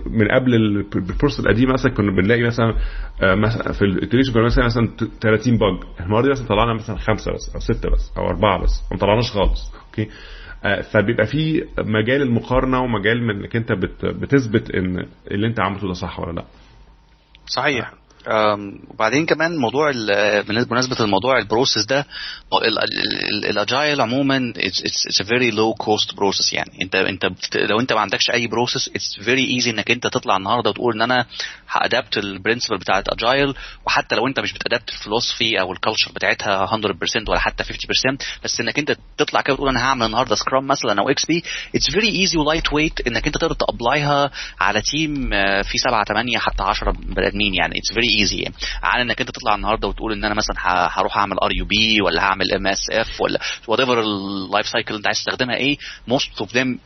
من قبل ال process القديم مثلا كنا بنلاقي مثلا مثلا في ال iteration كنا مثلا مثلا 30 bug المرة دي مثلا طلعنا مثلا خمسة بس أو ستة بس أو أربعة بس ما طلعناش خالص أوكي؟ فبيبقى في مجال المقارنة ومجال إنك أنت بتثبت إن اللي أنت عملته ده صح ولا لأ. صحيح. وبعدين كمان موضوع بمناسبة الموضوع ال process ده ال agile عموما it's a very low cost process يعني. انت انت لو انت ما عندكش أي process it's very easy إنك انت تطلع النهارده وتقول إن أنا ه adapt ال principle بتاعت agile وحتى لو أنت مش بت adapt ال philosophy أو ال culture بتاعتها 100% ولا حتى 50% بس إنك انت تطلع كده وتقول أنا هعمل النهارده scrum مثلا أو XP it's very easy و lightweight إنك انت تقدر ت apply ها على team فيه 7 8 حتى 10 بني آدمين يعني. it's very easy عن إنك أنت تطلع النهارده وتقول إن أنا مثلا هروح أعمل RUP ولا هعمل MSF ولا whatever ال life cycle أنت عايز تستخدمها إيه most of them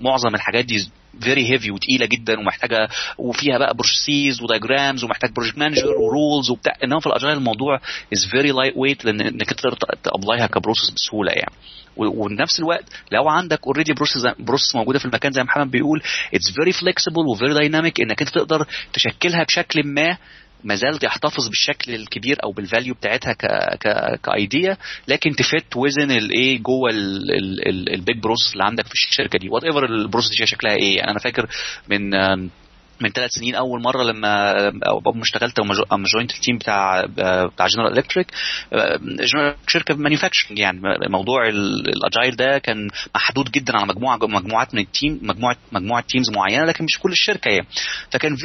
معظم الحاجات دي very heavy وتقيلة جدا ومحتاجة وفيها بقى process و diagrams ومحتاج project manager و roles وبتاع. إنما في ال agile الموضوع is very lightweight لأن إنك تقدر ت apply ها ك process بسهولة يعني. ونفس الوقت لو عندك already process process موجودة في المكان زي ما محمد بيقول اتس very flexible و very dynamic إنك أنت تقدر تشكلها بشكل ما ما زال يحتفظ بالشكل الكبير أو بال value بتاعتها ك ك ك idea لكن ت fit within الايه جوه ال big process اللي عندك في الشركة دي. whatever ال process دي شكلها إيه. يعني أنا فاكر من من ثلاث سنين أول مرة لما ما اشتغلت أما joined ال team بتاع بتاع جنرال الكتريك شركه manufacturing يعني. موضوع ال agile ده كان محدود جدا على مجموعه مجموعات من ال team مجموعه مجموعة teams معينة لكن مش كل الشركة يعني. فكان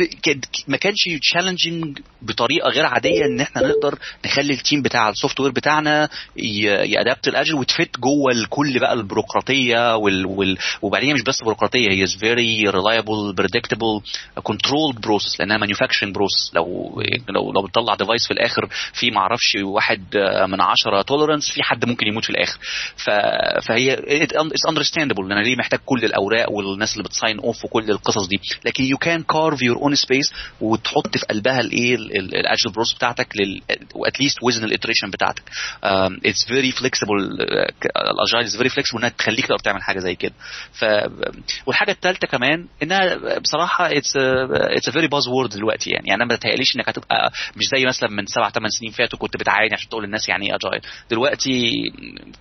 ما كانش challenging بطريقة غير عادية إن إحنا نقدر نخلي ال team بتاع ال software بتاعنا ي adapt ال agile وت fit جوه كل بقى البيروقراطية وبعدين مش بس بيروقراطية هي very reliable predictable controlled process لأنها manufacturing process لو لو لو بتطلع device في الآخر في ما أعرفش واحد من عشرة tolerance في حد ممكن يموت في الآخر. ف... فهي it's understandable أنا ليه محتاج كل الأوراق والناس اللي بت sign off وكل القصص دي. لكن you can carve your own space وتحط في قلبها الايه ال agile process بتاعتك لل at least within ال iteration بتاعتك. it's very flexible ال agile is very flexible إنها تخليك تقدر تعمل حاجة زي كده. ف والحاجة الثالثه كمان إنها بصراحة it's it's very buzzword دلوقتي يعني. يعني ما بتهيأليش إنك هتبقى مش زي مثلا من سبع ثمان سنين فاتوا كنت بتعاني عشان تقول للناس يعني إيه agile دلوقتي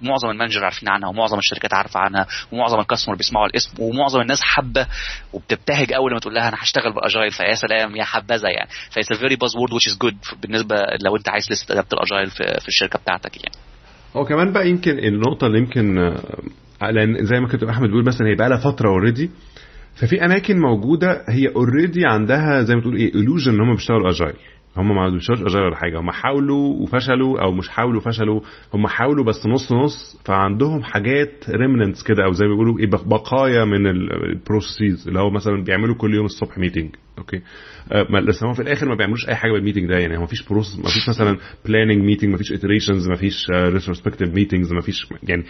معظم ال manager عارفين عنها ومعظم الشركات عارفة عنها ومعظم ال customer بيسمعوا الاسم ومعظم الناس حابة وبتبتهج أول لما تقول لها أنا هشتغل ب agile فيا سلام يا حبذا يعني. ف it's very buzzword which is good بالنسبة لو أنت عايز لسه ت adapt ال agile في, في الشركة بتاعتك يعني. هو كمان بقى يمكن النقطة اللي يمكن لأن زي ما كنت أحمد بيقول مثلا هي بقى لها فترة already ففي أماكن موجودة هي already عندها زي ما تقول إيه illusion إن هم بيشتغلوا agile هم ما بيشتغلوش agile ولا حاجة. هم حاولوا وفشلوا أو مش حاولوا وفشلوا. هم حاولوا بس نص نص. فعندهم حاجات remnants كده أو زي ما بيقولوا إيه بقايا من ال process اللي هو مثلا بيعملوا كل يوم الصبح meeting أوكي؟ أه بس هم في الآخر ما بيعملوش أي حاجة بال meeting ده يعني. ما فيش process ما فيش مثلا planning meeting ما فيش iterations ما فيش retrospective meetings ما فيش يعني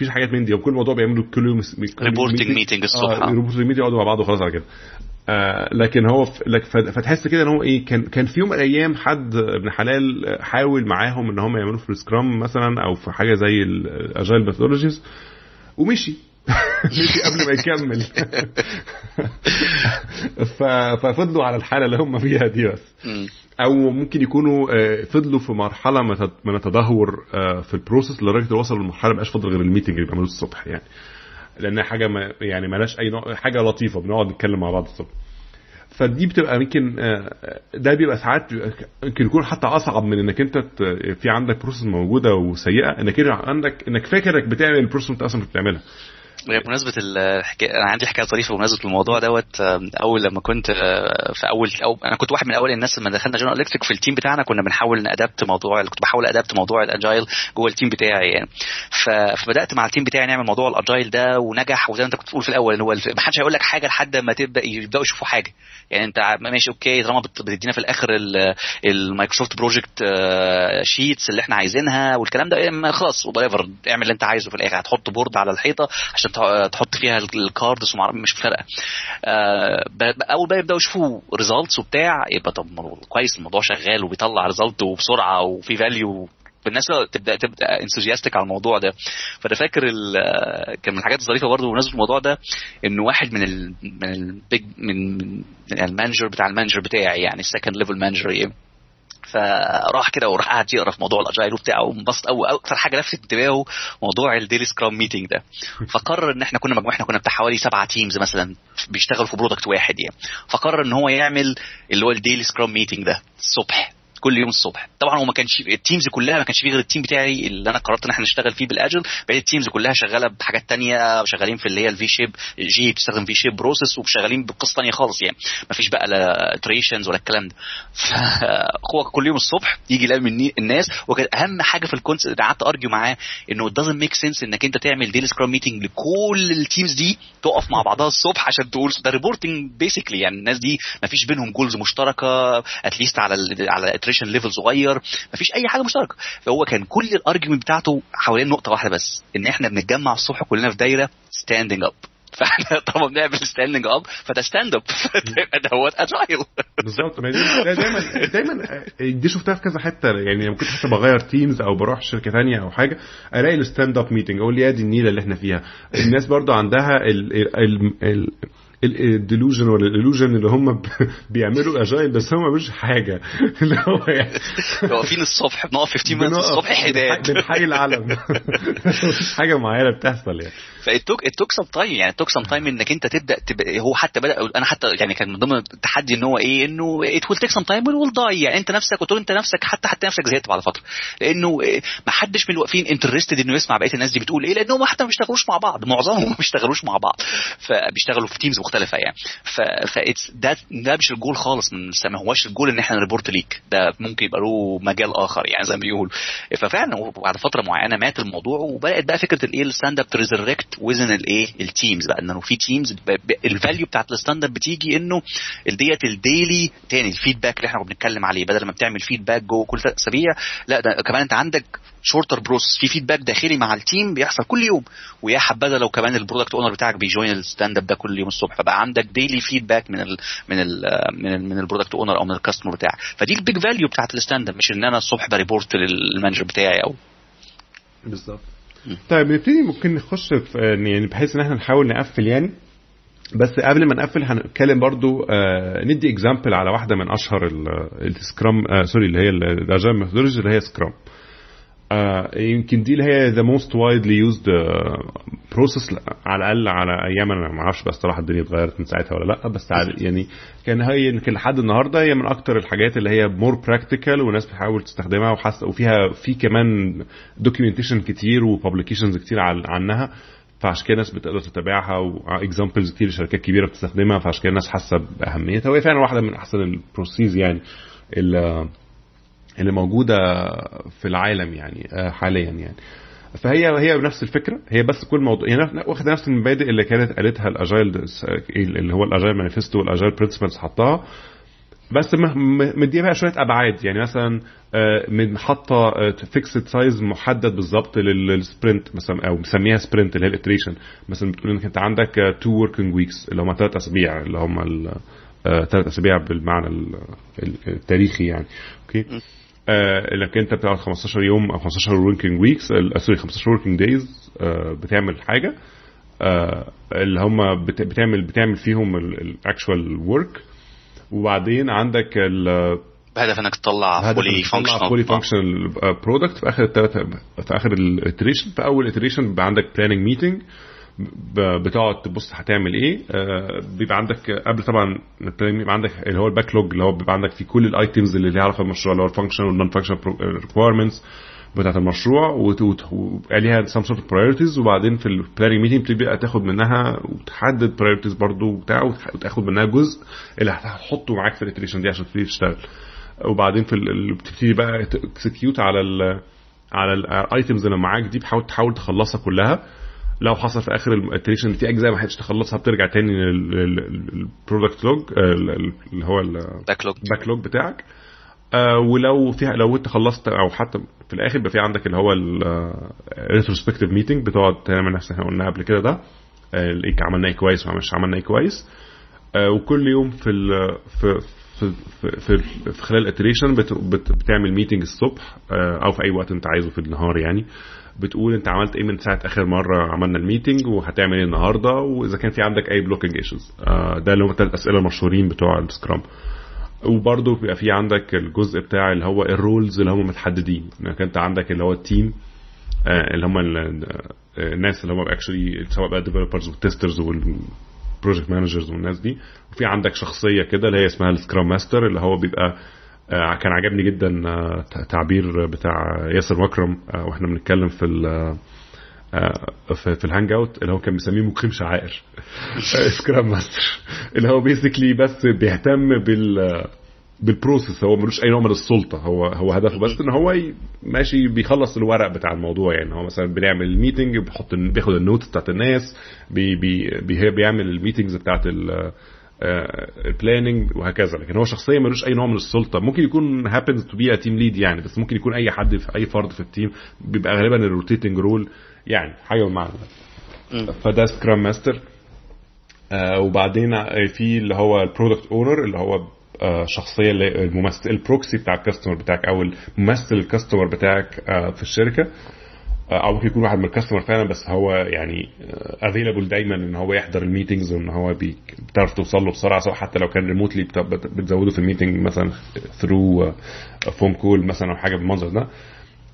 مفيش حاجات من دي وكل موضوع بيعملوا كل يوم reporting meeting الصبح آه reporting meeting يقعدوا مع بعض وخلاص على كده. آه لكن هو فتحس كده إن هو إيه كان كان في يوم من الأيام حد ابن حلال حاول معاهم إن هم يعملوا في ال scrum مثلا أو في حاجة زي ال agile methodologies ومشي. مشي قبل ما يكمل. ففضلوا على الحالة اللي هم فيها دي بس. أو ممكن يكونوا فضلوا في مرحلة من التدهور في ال process لدرجة وصلوا لمرحلة ما فاضل غير ال meeting اللي بيعملوه الصبح يعني. لانها حاجة ما يعني مالهاش أي نوع حاجة لطيفة بنقعد نتكلم مع بعض الصبح. فدي بتبقى يمكن ده بيبقى ساعات يمكن يكون حتى أصعب من إنك أنت في عندك process موجودة وسيئة إنك عندك إنك فاكر إنك بتعمل ال process انت أصلا مش بتعملها. بمناسبة الحكاية أنا عندي حكاية طريفة بمناسبة الموضوع دوت. أول لما كنت في اول أو أنا كنت واحد من أول الناس لما دخلنا جنرال الكتريك في ال team بتاعنا كنا بنحاول ن adapt موضوع كنت بحاول a adapt موضوع ال agile جوه ال team بتاعي يعني. فبدأت مع ال team بتاعي نعمل موضوع ال agile ده ونجح وزي ما أنت كنت بتقول في الأول إن هو ما حدش هيقول لك حاجة لحد ما تبدأ يبدأوا يشوفوا حاجة. يعني أنت ماشي أوكي طالما بتدينا في الآخر ال Microsoft Project sheets اللي إحنا عايزينها والكلام ده خلاص what اعمل اللي أنت عايزه في الآخر. هتحط board على الحيطة عشان تحط فيها ال cards مش فارقه آه أول بقى يبدأوا يشوفوا results وبتاع يبقى طب كويس الموضوع شغال وبيطلع result وبسرعة وفي value الناس تبدأ تبدأ enthusiastic على الموضوع ده. فأنا فاكر كان من الحاجات الظريفة برضه بمناسبة الموضوع ده انه واحد من ال من ال big من, من ال manager بتاع ال manager بتاعي يعني ال second level manager فراح كده وراح قاعد يقرا في موضوع ال agile وبتاع وانبسط قوي أكتر حاجة لفتت انتباهه موضوع ال daily scrum meeting ده. فقرر إن إحنا كنا مجموعة إحنا كنا بتاع حوالي سبعة teams مثلا بيشتغلوا في product واحد يعني. فقرر إن هو يعمل اللي هو ال daily scrum meeting ده الصبح. كل يوم الصبح. طبعا هو ما كانش ال teams كلها ما كانش فيه غير ال team بتاعي اللي أنا قررت إن إحنا نشتغل فيه بال agile بقيه ال teams كلها شغالة بحاجات تانية شغالين في اللي هي ال V shape جي بتستخدم V shape process وشغالين بقصة تانية خالص يعني. ما فيش بقى لا iterations ولا الكلام ده. فهو كل يوم الصبح يجي يلاقي من الناس. وكان أهم حاجة في ال concept قعدت argue معاه إنه it make sense إنك أنت تعمل daily scrum meeting لكل ال teams دي تقف مع بعضها الصبح عشان تقول ده reporting basically يعني الناس دي ما فيش بينهم goals مشتركة. at least على ال على iteration level صغير مفيش أي حاجة مشتركة. فهو كان كل ال argument بتاعته حوالين نقطة واحدة بس إن إحنا بنتجمع الصبح كلنا في دايرة standing up فإحنا طبعا بنعمل standing up فده stand up dot agile بالظبط. دايما دايما دي شفتها في كذا حتة. يعني ممكن حتى بغير teams أو بروح شركة ثانية أو حاجة ألاقي ال stand up meeting أقول يا دي النيلة اللي إحنا فيها. الناس برضو عندها ال ال ال ال delusion ولا ال illusion اللي هم بيعملوا agile بس هم مش حاجة. اللي هو يعني واقفين الصبح بنقف 15 minute الصبح حداد. بنحيي العالم. حاجة معينة بتحصل يعني. ف it took it took some time يعني it took some time إنك أنت تبدأ تب... هو حتى بدا أنا حتى يعني كان من ضمن التحدي إن هو إيه؟ إنه it will take some time will die يعني أنت نفسك وتقول أنت نفسك حتى حتى نفسك زهقت بعد فترة. لأنه ما حدش من الواقفين interested إنه يسمع بقية الناس دي بتقول إيه لأنهم حتى ما بيشتغلوش مع بعض. معظمهم ما بيشتغلوش مع بعض. فبيشتغلوا في teams مختلفة يعني. ف ده ده مش الجول خالص من ما هوش الجول إن إحنا ن report ليك. ده ممكن يبقى له مجال آخر يعني زي ما بيقولوا ففعلا بعد فترة معينة مات الموضوع وبدات بقى فكرة الايه الستاند اب تريزركت وزن الايه التيمز بقى. إنه في teams ال value بتاعت ال stand up بتيجي إنه ديت ال daily تاني ال feedback اللي إحنا بنتكلم عليه. بدل ما بتعمل feedback جوه كل ثلاث اسابيع لا ده كمان أنت عندك shorter process في feedback داخلي مع ال team بيحصل كل يوم. ويا حبذا لو كمان ال product owner بتاعك بي join ال stand up ده كل يوم الصبح فبقى عندك daily feedback من ال من ال من ال من ال product owner أو من ال customer بتاعك. فدي ال big value بتاعت ال stand up مش إن أنا الصبح ب report لل manager بتاعي أو. بالظبط. طيب نبتدي ممكن نخش في يعني بحيث إن إحنا نحاول نقفل يعني. بس قبل ما نقفل هنتكلم برضو آه ندي example على واحدة من أشهر ال scrum آه sorry اللي هي ال agile methodology اللي هي scrum آه يمكن دي اللي هي the most widely used process على الأقل على أيام أنا ما أعرفش بقى الصراحة الدنيا اتغيرت من ساعتها ولا لأ بس يعني كان هي يمكن لحد النهارده هي من أكتر الحاجات اللي هي more practical والناس بتحاول تستخدمها وحاسه وفيها في كمان documentation كتير و publications كتير عنها. فعشان كده الناس بتقدر تتابعها و examples كتير شركات كبيرة بتستخدمها. فعشان كده الناس حاسة بأهميتها. وهي فعلا واحدة من أحسن ال process يعني اللي موجودة في العالم يعني حاليا يعني. فهي هي نفس الفكرة. هي بس كل موضوع هي واخدة نفس المبادئ اللي كانت قالتها ال agile اللي هو ال agile manifesto وال agile principles حطها. بس مديها بقى شوية أبعاد. يعني مثلا من حاطة fixed size محدد بالظبط لل sprint مثلا أو مسميها sprint اللي هي ال iteration. مثلا بتقول إنك أنت عندك two working weeks اللي هم ثلاث أسابيع اللي هم ثلاث أسابيع بالمعنى التاريخي يعني. okay؟ إنك أنت بتقعد 15 يوم أو 15 working weeks sorry 15 working days بتعمل حاجة اللي هم بتعمل بتعمل فيهم ال actual work وبعدين عندك بهدف إنك تطلع fully functional fully functional product في آخر الثلاثه في آخر ال iteration في أول iteration بيبقى عندك planning meeting بتقعد تبص هتعمل إيه. بيبقى عندك قبل طبعا بيبقى عندك اللي هو ال backlog اللي هو بيبقى عندك فيه كل ال items اللي ليها علاقة بالمشروع اللي هو ال function وال non function requirements بتاعت المشروع وعليها some sort priorities وبعدين في ال planning meeting بتبقى تاخد منها وتحدد priorities برضو بتاع وتاخد منها جزء اللي هتحطه معاك في ال iteration دي عشان تبتدي تشتغل. وبعدين في بتبتدي بقى ت execute على ال على ال items اللي معاك دي بتحاول تحاول تخلصها كلها. لو حصل في آخر ال iteration في أجزاء ما حدش تخلصها بترجع تاني لل product log اللي هو ال backlog بتاعك. آه ولو فيها لو انت خلصت أو حتى في الآخر بيبقى في عندك اللي هو ال retrospective meeting بتقعد تعمل نفس إحنا قلناها قبل كده ده. آه عملنا إيه كويس ومش عملنا إيه كويس. آه وكل يوم في ال في في في, في, خلال ال iteration بت بت بتعمل meeting الصبح أو في أي وقت انت عايزه في النهار يعني. بتقول انت عملت إيه من ساعة آخر مرة عملنا ال meeting وهتعمل إيه النهارده وإذا كان في عندك أي blocking issues ده اللي هم الثلاث أسئلة المشهورين بتوع ال scrum. وبرضه بيبقى في عندك الجزء بتاع اللي هو ال roles اللي هم متحددين. إنك أنت عندك اللي هو ال team اللي هم الناس اللي هم actually سواء بقى developers وال testers وال project managers والناس دي. وفي عندك شخصية كده اللي هي اسمها ال scrum master اللي هو بيبقى كان عجبني جدا تعبير بتاع ياسر مكرم وإحنا بنتكلم في في, ال hangout اللي هو كان بيسميه مقيم شعائر. scrum master. اللي هو basically بس بيهتم بال بال process هو ملوش أي نوع من السلطة. هو هو هدفه بس إن هو ماشي بيخلص الورق بتاع الموضوع يعني. هو مثلا بنعمل ال meeting بيحط بياخد ال notes بتاعت الناس بي بي بيعمل ال meetings بتاعت ال planning وهكذا. لكن هو شخصيه ملوش أي نوع من السلطة. ممكن يكون happens to be team lead يعني بس ممكن يكون أي حد في أي فرد في ال team بيبقى غالبا ال rotating role يعني حاجة بالمعنى فده scrum master آه وبعدين في اللي هو ال product owner اللي هو آه شخصية اللي الممثل ال proxy بتاع ال customer بتاعك أو الممثل ال customer بتاعك آه في الشركة. آه، أو ممكن يكون واحد من ال customer فعلا بس هو يعني available دايما إن هو يحضر ال meetings وإن هو بتعرف توصل له بسرعة سواء حتى لو كان remotely بتزوده في ال meeting مثلا through phone call مثلا أو حاجة بالمنظر ده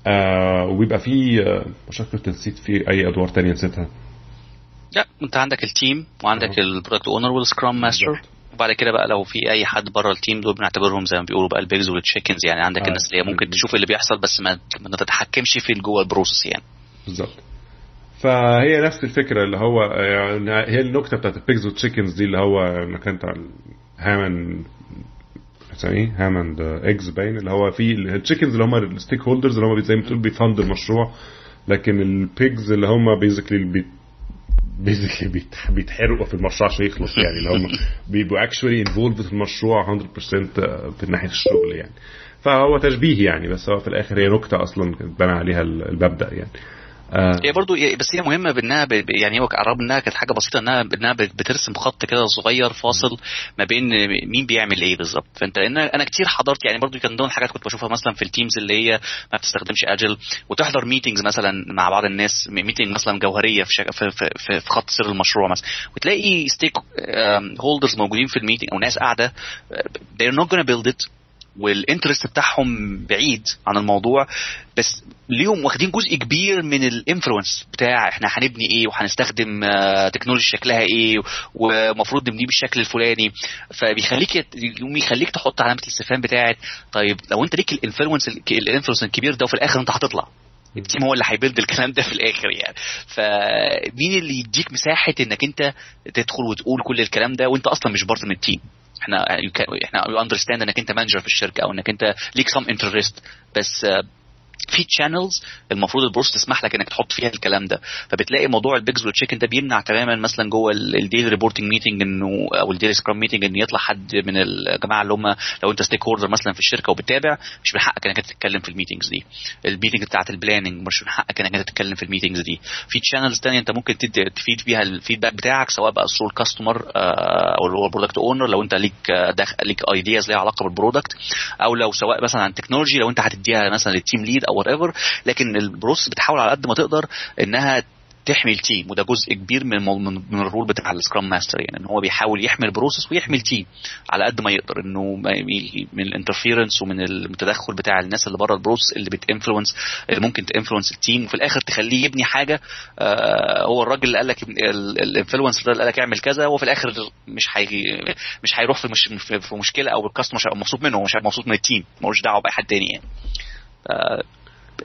آه وبيبقى في آه، مش كنت نسيت في أي أدوار تانية نسيتها لا أنت عندك التيم وعندك. البرودكت اونر والسكرام ماستر. وبعد كده بقى لو في أي حد بره التيم دول بنعتبرهم زي ما بيقولوا بقى ال pigs وال chickens يعني عندك آه. الناس اللي هي ممكن تشوف اللي بيحصل بس ما ما تتحكمش في جوه ال process يعني. بالظبط. فهي نفس الفكرة اللي هو يعني هي النكته بتاعت ال pigs وال chickens دي اللي هو انك انت ham and إيه؟ ham and eggs باين اللي هو في ال chickens اللي هم ال stakeholders اللي هم زي ما بتقول بي fund وا المشروع لكن ال pigs اللي هم basically basically بيتحرقوا في المشروع عشان يخلص يعني. اللي هم بيبقوا actually involved في المشروع 100% في ناحية الشغل يعني. فهو تشبيه يعني بس هو في الآخر هي نكتة أصلا بنى عليها المبدا يعني. آه هي برضو بس هي مهمة بإنها. يعني هو رغم إنها كانت حاجة بسيطة إنها إنها بترسم خط كده صغير فاصل ما بين مين بيعمل إيه بالظبط فأنت أنا كتير حضرت يعني برضو كان ضمن الحاجات كنت بشوفها مثلا في ال teams اللي هي ما بتستخدمش agile وتحضر meetings مثلا مع بعض الناس meeting مثلا جوهرية في. في, في, في, خط سر المشروع مثلا وتلاقي stakeholders موجودين في ال meeting أو ناس قاعدة they're not gonna build it وال interest بتاعهم بعيد عن الموضوع بس ليهم واخدين جزء كبير من ال influence بتاع إحنا هنبني إيه وهنستخدم آه technology شكلها إيه ومفروض نبنيه بالشكل الفلاني. فبيخليك يقوم يخليك تحط علامة الاستفهام بتاعت طيب لو أنت ليك ال influence ال influence الكبير ده وفي الآخر أنت هتطلع. ال team هو اللي هي build الكلام ده في الآخر يعني. فمين اللي يديك مساحة إنك أنت تدخل وتقول كل الكلام ده وأنت أصلا مش part من ال team إحنا إحنا we understand إنك أنت manager في الشركة أو إنك أنت ليك some interest بس في channels المفروض ال process تسمح لك إنك تحط فيها الكلام ده. فبتلاقي موضوع ال pigs وال chicken ده بيمنع تماما مثلا جوه ال daily reporting meeting إنه أو ال daily scrum meeting ان يطلع حد من الجماعه اللي هم لو أنت stakeholder مثلا في الشركة وبتتابع مش من حقك إنك تتكلم في ال meetings دي. ال meeting بتاعت ال planning مش من حقك إنك تتكلم في ال meetings دي. في channels ثانية أنت ممكن ت feed بيها ال feedback بتاعك سواء بقى through ال customer أو اللي هو ال product owner لو أنت ليك دخل ليك ideas ليها علاقة بال product أو لو سواء مثلا عن technology لو أنت هتديها مثلا لل team lead أو whatever لكن ال process بتحاول على قد ما تقدر إنها تحمي ال team وده جزء كبير من من, من ال role بتاع ال scrum master يعني إن هو بيحاول يحمي ال process ويحمي ال team على قد ما يقدر إنه من ال interference ومن التدخل بتاع الناس اللي بره ال process اللي بت influence اللي ممكن ت influence ال team وفي الآخر تخليه يبني حاجة آه هو الراجل اللي قال لك ال influence اللي قال لك اعمل كذا هو في الآخر مش حي مش هيروح في, مش في مشكلة أو ال customer مش هيبقى مبسوط منه ومش هيبقى مبسوط من ال team ملوش دعوة بأي حد تاني يعني. آه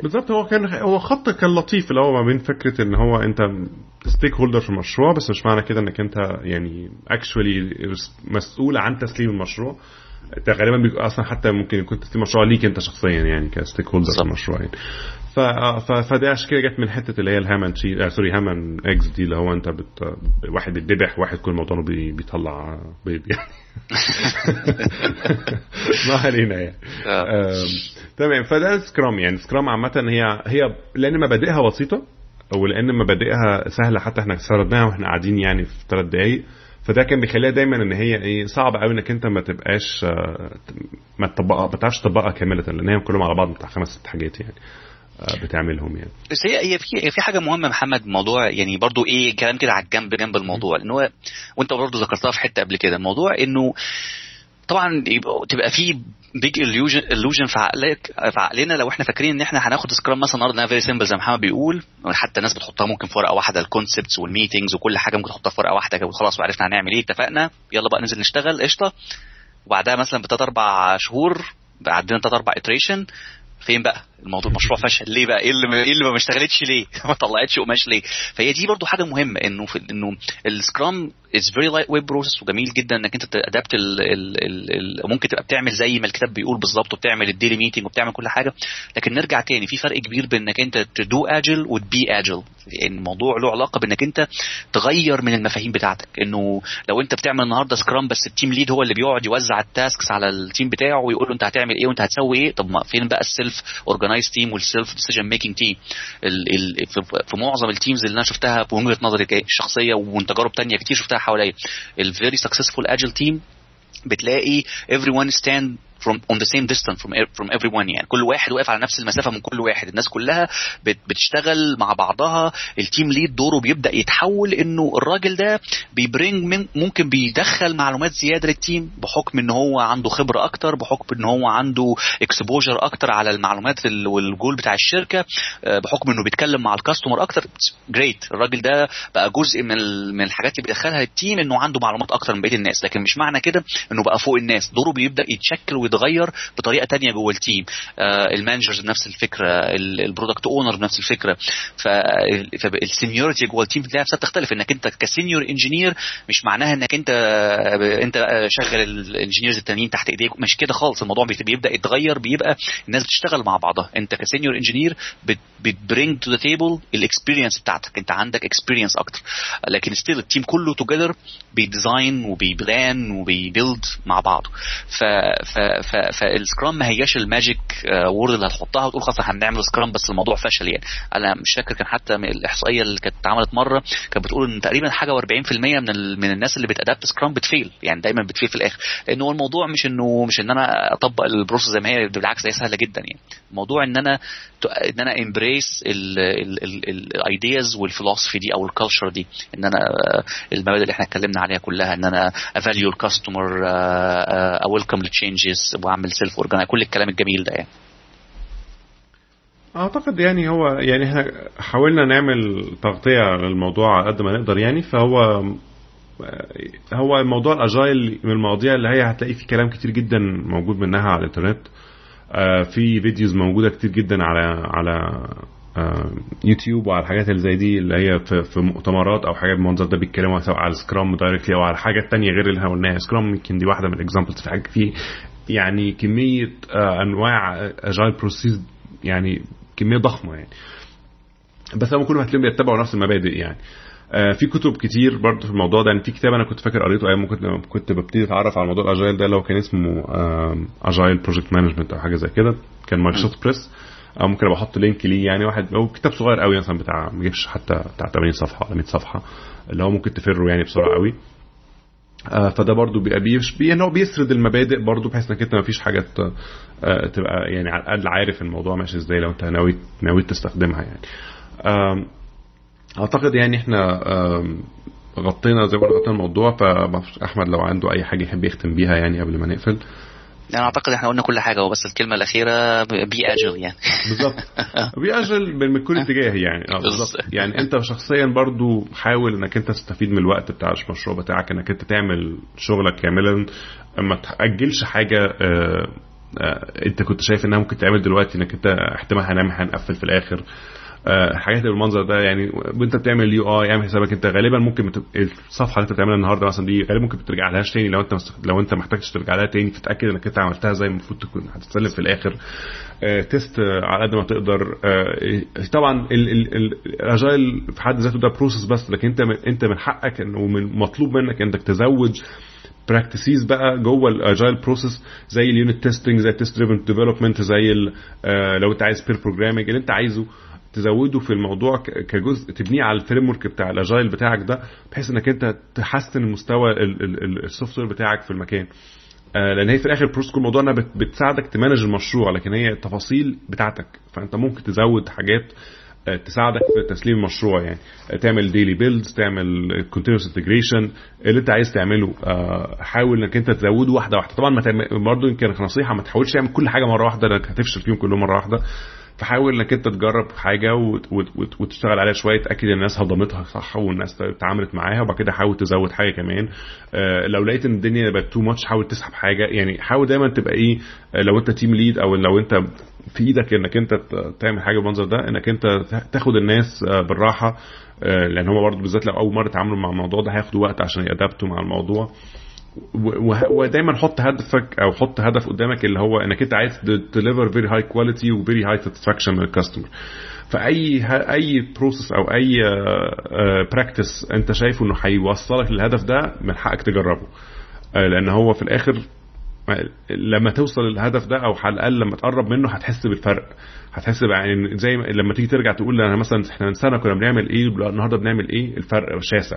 بالظبط هو كان هو خط كان لطيف اللي هو ما بين فكرة إن هو أنت stakeholder في المشروع بس مش معنى كده إنك أنت يعني actually مسؤول عن تسليم المشروع. أنت غالبا بيبقى أصلا حتى ممكن يكون تسليم مشروع ليك أنت شخصيا يعني ك stakeholder في المشروع يعني. ف... ف... فدي عشان كده جت من حتة اللي هي ال ham and chi... آه sorry ham and eggs دي اللي هو انت بت... واحد بيتذبح واحد كل موضوع بي... بيطلع بيض يعني. ما علينا يعني. تمام. فده scrum يعني. scrum عامة هي هي لأن مبادئها بسيطة ولان مبادئها سهلة حتى إحنا سردناها وإحنا قاعدين يعني في ثلاث دقائق فده كان بيخليها دايما إن هي إيه صعب قوي إنك أنت ما تبقاش ما تطبقها ما تعرفش تطبقها كاملة لأن هي كلهم على بعض بتاع خمس ست حاجات يعني. بتعملهم يعني. بس هي هي في في حاجة مهمة محمد موضوع يعني برضو إيه كلام كده على الجنب جنب الموضوع إن هو وأنت برضو ذكرتها في حتة قبل كده الموضوع إنه طبعا تبقى في big illusion في عقلك في عقلنا لو إحنا فاكرين إن إحنا هناخد scrum مثلا النهارده إنها very simple زي ما محمد بيقول حتى الناس بتحطها ممكن في ورقة واحدة ال concepts وال meetings وكل حاجة ممكن تحطها في ورقة واحدة وخلاص وعرفنا هنعمل إيه اتفقنا يلا بقى ننزل نشتغل قشطة. وبعدها مثلا بثلاث أربع شهور عدينا ثلاث أربع iteration فين بقى؟ الموضوع المشروع فشل. ليه بقى؟ إيه اللي إيه اللي ما اشتغلتش ليه؟ ما طلعتش قماش ليه؟ فهي دي برضو حاجة مهمة إنه في إنه ال scrum is very lightweight process وجميل جدا إنك أنت ت adopt ال ال ال ال ممكن تبقى بتعمل زي ما الكتاب بيقول بالظبط وبتعمل ال daily meeting وبتعمل كل حاجة لكن نرجع تاني. في فرق كبير بين إنك أنت ت do agile وت be agile يعني الموضوع له علاقة بإنك أنت تغير من المفاهيم بتاعتك. إنه لو أنت بتعمل النهارده scrum بس ال team lead هو اللي بيقعد يوزع ال tasks على ال team بتاعه ويقول له أنت هتعمل إيه وأنت هتسوي إيه طب ما فين بقى ال self organized team وال self decision making team في معظم ال teams اللي أنا شفتها بوجهه نظري الشخصيه ومن تجارب تانية كتير شفتها حواليا. ال very successful agile team بتلاقي everyone stand from on the same distance from from everyone يعني. كل واحد واقف على نفس المسافة من كل واحد. الناس كلها بتشتغل مع بعضها. ال team lead دوره بيبدأ يتحول إنه الراجل ده بي bring من ممكن بيدخل معلومات زيادة لل team بحكم إن هو عنده خبرة أكتر بحكم إن هو عنده exposure أكتر على المعلومات والجول بتاع الشركة بحكم إنه بيتكلم مع ال customer أكتر. جريت الراجل ده بقى جزء من من الحاجات اللي بيدخلها ال team إنه عنده معلومات أكتر من بقية الناس. لكن مش معنى كده إنه بقى فوق الناس. دوره بيبدأ يتشكل ويتغير بطريقة تانية جوه ال team آه ال managers بنفس الفكرة ال product owner بنفس الفكرة. فال seniority جوه ال team نفسها بتختلف. انك انت ك senior engineer مش معناها انك انت انت شغل ال engineers التانيين تحت ايديك. مش كده خالص. الموضوع بيبدأ يتغير بيبقى الناس بتشتغل مع بعضها. انت ك senior engineer بت bring to the table ال experience بتاعتك. انت عندك experience أكتر. لكن still ال team كله together بي design وبي plan وبي build مع بعض ف ف ف فال Scrum ما هياش ال magic word اللي هتحطها وتقول خلاص هنعمل Scrum بس الموضوع فشل يعني. أنا مش فاكر كان حتى الإحصائية اللي كانت اتعملت مرة كانت بتقول إن تقريبا حاجة و40% من. من الناس اللي بت adopt Scrum بت fail يعني دايما بت fail في الآخر. لأن هو الموضوع مش إنه مش إن أنا أطبق ال process زي ما هي بالعكس هي سهلة جدا يعني. الموضوع إن أنا إن أنا embrace ال ideas وال philosophy دي أو ال culture دي. إن أنا المبادئ اللي إحنا اتكلمنا عليها كلها إن أنا افاليو الكاستمر اويلكم للتشينجز واعمل self organize كل الكلام الجميل ده يعني. أعتقد يعني هو يعني إحنا حاولنا نعمل تغطية للموضوع على قد ما نقدر يعني فهو هو موضوع ال Agile من المواضيع اللي هي هتلاقي في كلام كتير جدا موجود منها على الإنترنت. في videos موجودة كتير جدا على على يوتيوب وعلى الحاجات اللي زي دي اللي هي في, في مؤتمرات أو حاجات بالمنظر ده بيتكلموا سواء على Scrum directly أو على حاجات تانية غير اللي إحنا قلناها Scrum يمكن دي واحدة من ال examples في حاجة في يعني كمية أنواع Agile process يعني كمية ضخمة يعني. بس هم كلهم هتلاقيهم بيتبعوا نفس المبادئ يعني. آه في كتب كتير برضه في الموضوع ده. يعني في كتاب أنا كنت فاكر قريته أيام كنت كنت ببتدي أتعرف على موضوع ال Agile ده لو كان اسمه Agile Project Management أو حاجة زي كده. كان Microsoft Press أو ممكن أبقى أحط link ليه يعني. واحد هو كتاب صغير قوي مثلا بتاع ما حتى بتاع 80 صفحة ولا 100 صفحة اللي هو ممكن تفره يعني بسرعة قوي. آه فده برضو بيبقى بيش بي يعني بيسرد المبادئ برضو بحيث إنك أنت ما فيش حاجة آه تبقى يعني على الأقل عارف الموضوع ماشي إزاي لو أنت ناوي ناوي تستخدمها يعني. آه أعتقد يعني إحنا غطينا زي ما غطينا الموضوع فأحمد لو عنده أي حاجة يحب يختم بيها يعني قبل ما نقفل. أنا أعتقد إحنا قلنا كل حاجة وبس الكلمة الأخيرة بي أجل يعني. بالظبط. بي أجل من كل اتجاه يعني. آه بالظبط. يعني أنت شخصيا برضو حاول إنك أنت تستفيد من الوقت بتاع المشروع بتاعك إنك أنت تعمل شغلك كاملا. ما تأجلش حاجة آه آه أنت كنت شايف إنها ممكن تعمل دلوقتي إنك أنت احتمال هنعمل هنقفل في الآخر. الحاجات اللي بالمنظر ده يعني وانت بتعمل ال UI اعمل حسابك انت غالبا ممكن. الصفحة اللي انت بتعملها النهارده مثلا دي غالبا ممكن ترجع لهاش تاني لو انت مست... لو انت محتاجش ترجع لها تاني تتأكد انك انت عملتها زي المفروض تكون هتتسلم في الآخر آه test على قد ما تقدر آه طبعا ال Agile في حد ذاته ده process بس لكن انت من... انت من حقك ومن مطلوب منك إنك تزود practices بقى جوه ال Agile process زي ال unit testing زي ال test driven development زي لو انت عايز pair programming اللي انت عايزه تزوده في الموضوع كجزء تبنيه على ال framework بتاع ال Agile بتاعك ده بحيث انك انت تحسن المستوى ال software بتاعك في المكان. لأن هي في الآخر process كو الموضوع إنها بتساعدك ت manage المشروع لكن هي التفاصيل بتاعتك. فأنت ممكن تزود حاجات تساعدك في تسليم المشروع يعني. تعمل daily builds تعمل continuous integration اللي انت عايز تعمله حاول انك انت تزوده واحدة واحدة. طبعا برضه يمكن نصيحة ما تحاولش تعمل كل حاجة مرة واحدة لأنك هتفشل فيهم كلهم مرة واحدة. فحاول انك انت تجرب حاجة وتشتغل عليها شوية تأكد إن الناس هضمتها صح والناس اتعاملت معاها وبعد كده حاول تزود حاجة كمان. لو لقيت إن الدنيا بقت too much حاول تسحب حاجة. يعني حاول دايما تبقى إيه لو أنت team lead أو لو أنت في إيدك إنك أنت تعمل حاجة بالمنظر ده إنك أنت تاخد الناس بالراحة. لأن هم برضه بالذات لو أول مرة يتعاملوا مع الموضوع ده هياخدوا وقت عشان ي adapt وا مع الموضوع. ودايما حط هدفك أو حط هدف قدامك اللي هو إنك أنت عايز deliver very high quality و very high satisfaction من ال customer فأي أي process أو أي practice أنت شايفه إنه هيوصلك للهدف ده من حقك تجربه. لأن هو في الآخر لما توصل للهدف ده أو على الأقل لما تقرب منه هتحس بالفرق. هتحس يعني زي لما تيجي ترجع تقول أنا مثلا إحنا من سنة كنا بنعمل إيه النهارده بنعمل إيه؟ الفرق شاسع.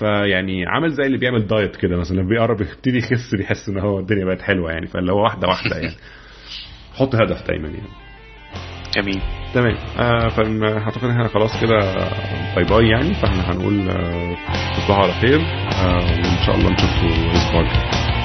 فيعني عامل زي اللي بيعمل diet كده مثلا لما بيقرب يبتدي يخس بيحس إن هو الدنيا بقت حلوة يعني فاللي هو واحدة واحدة يعني. حط هدف دايما يعني. جميل. تمام. آه فاعتقد إن إحنا خلاص كده bye bye يعني فإحنا هنقول آه تصبحوا على خير آه وإن شاء الله نشوفكم الأسبوع الجاي.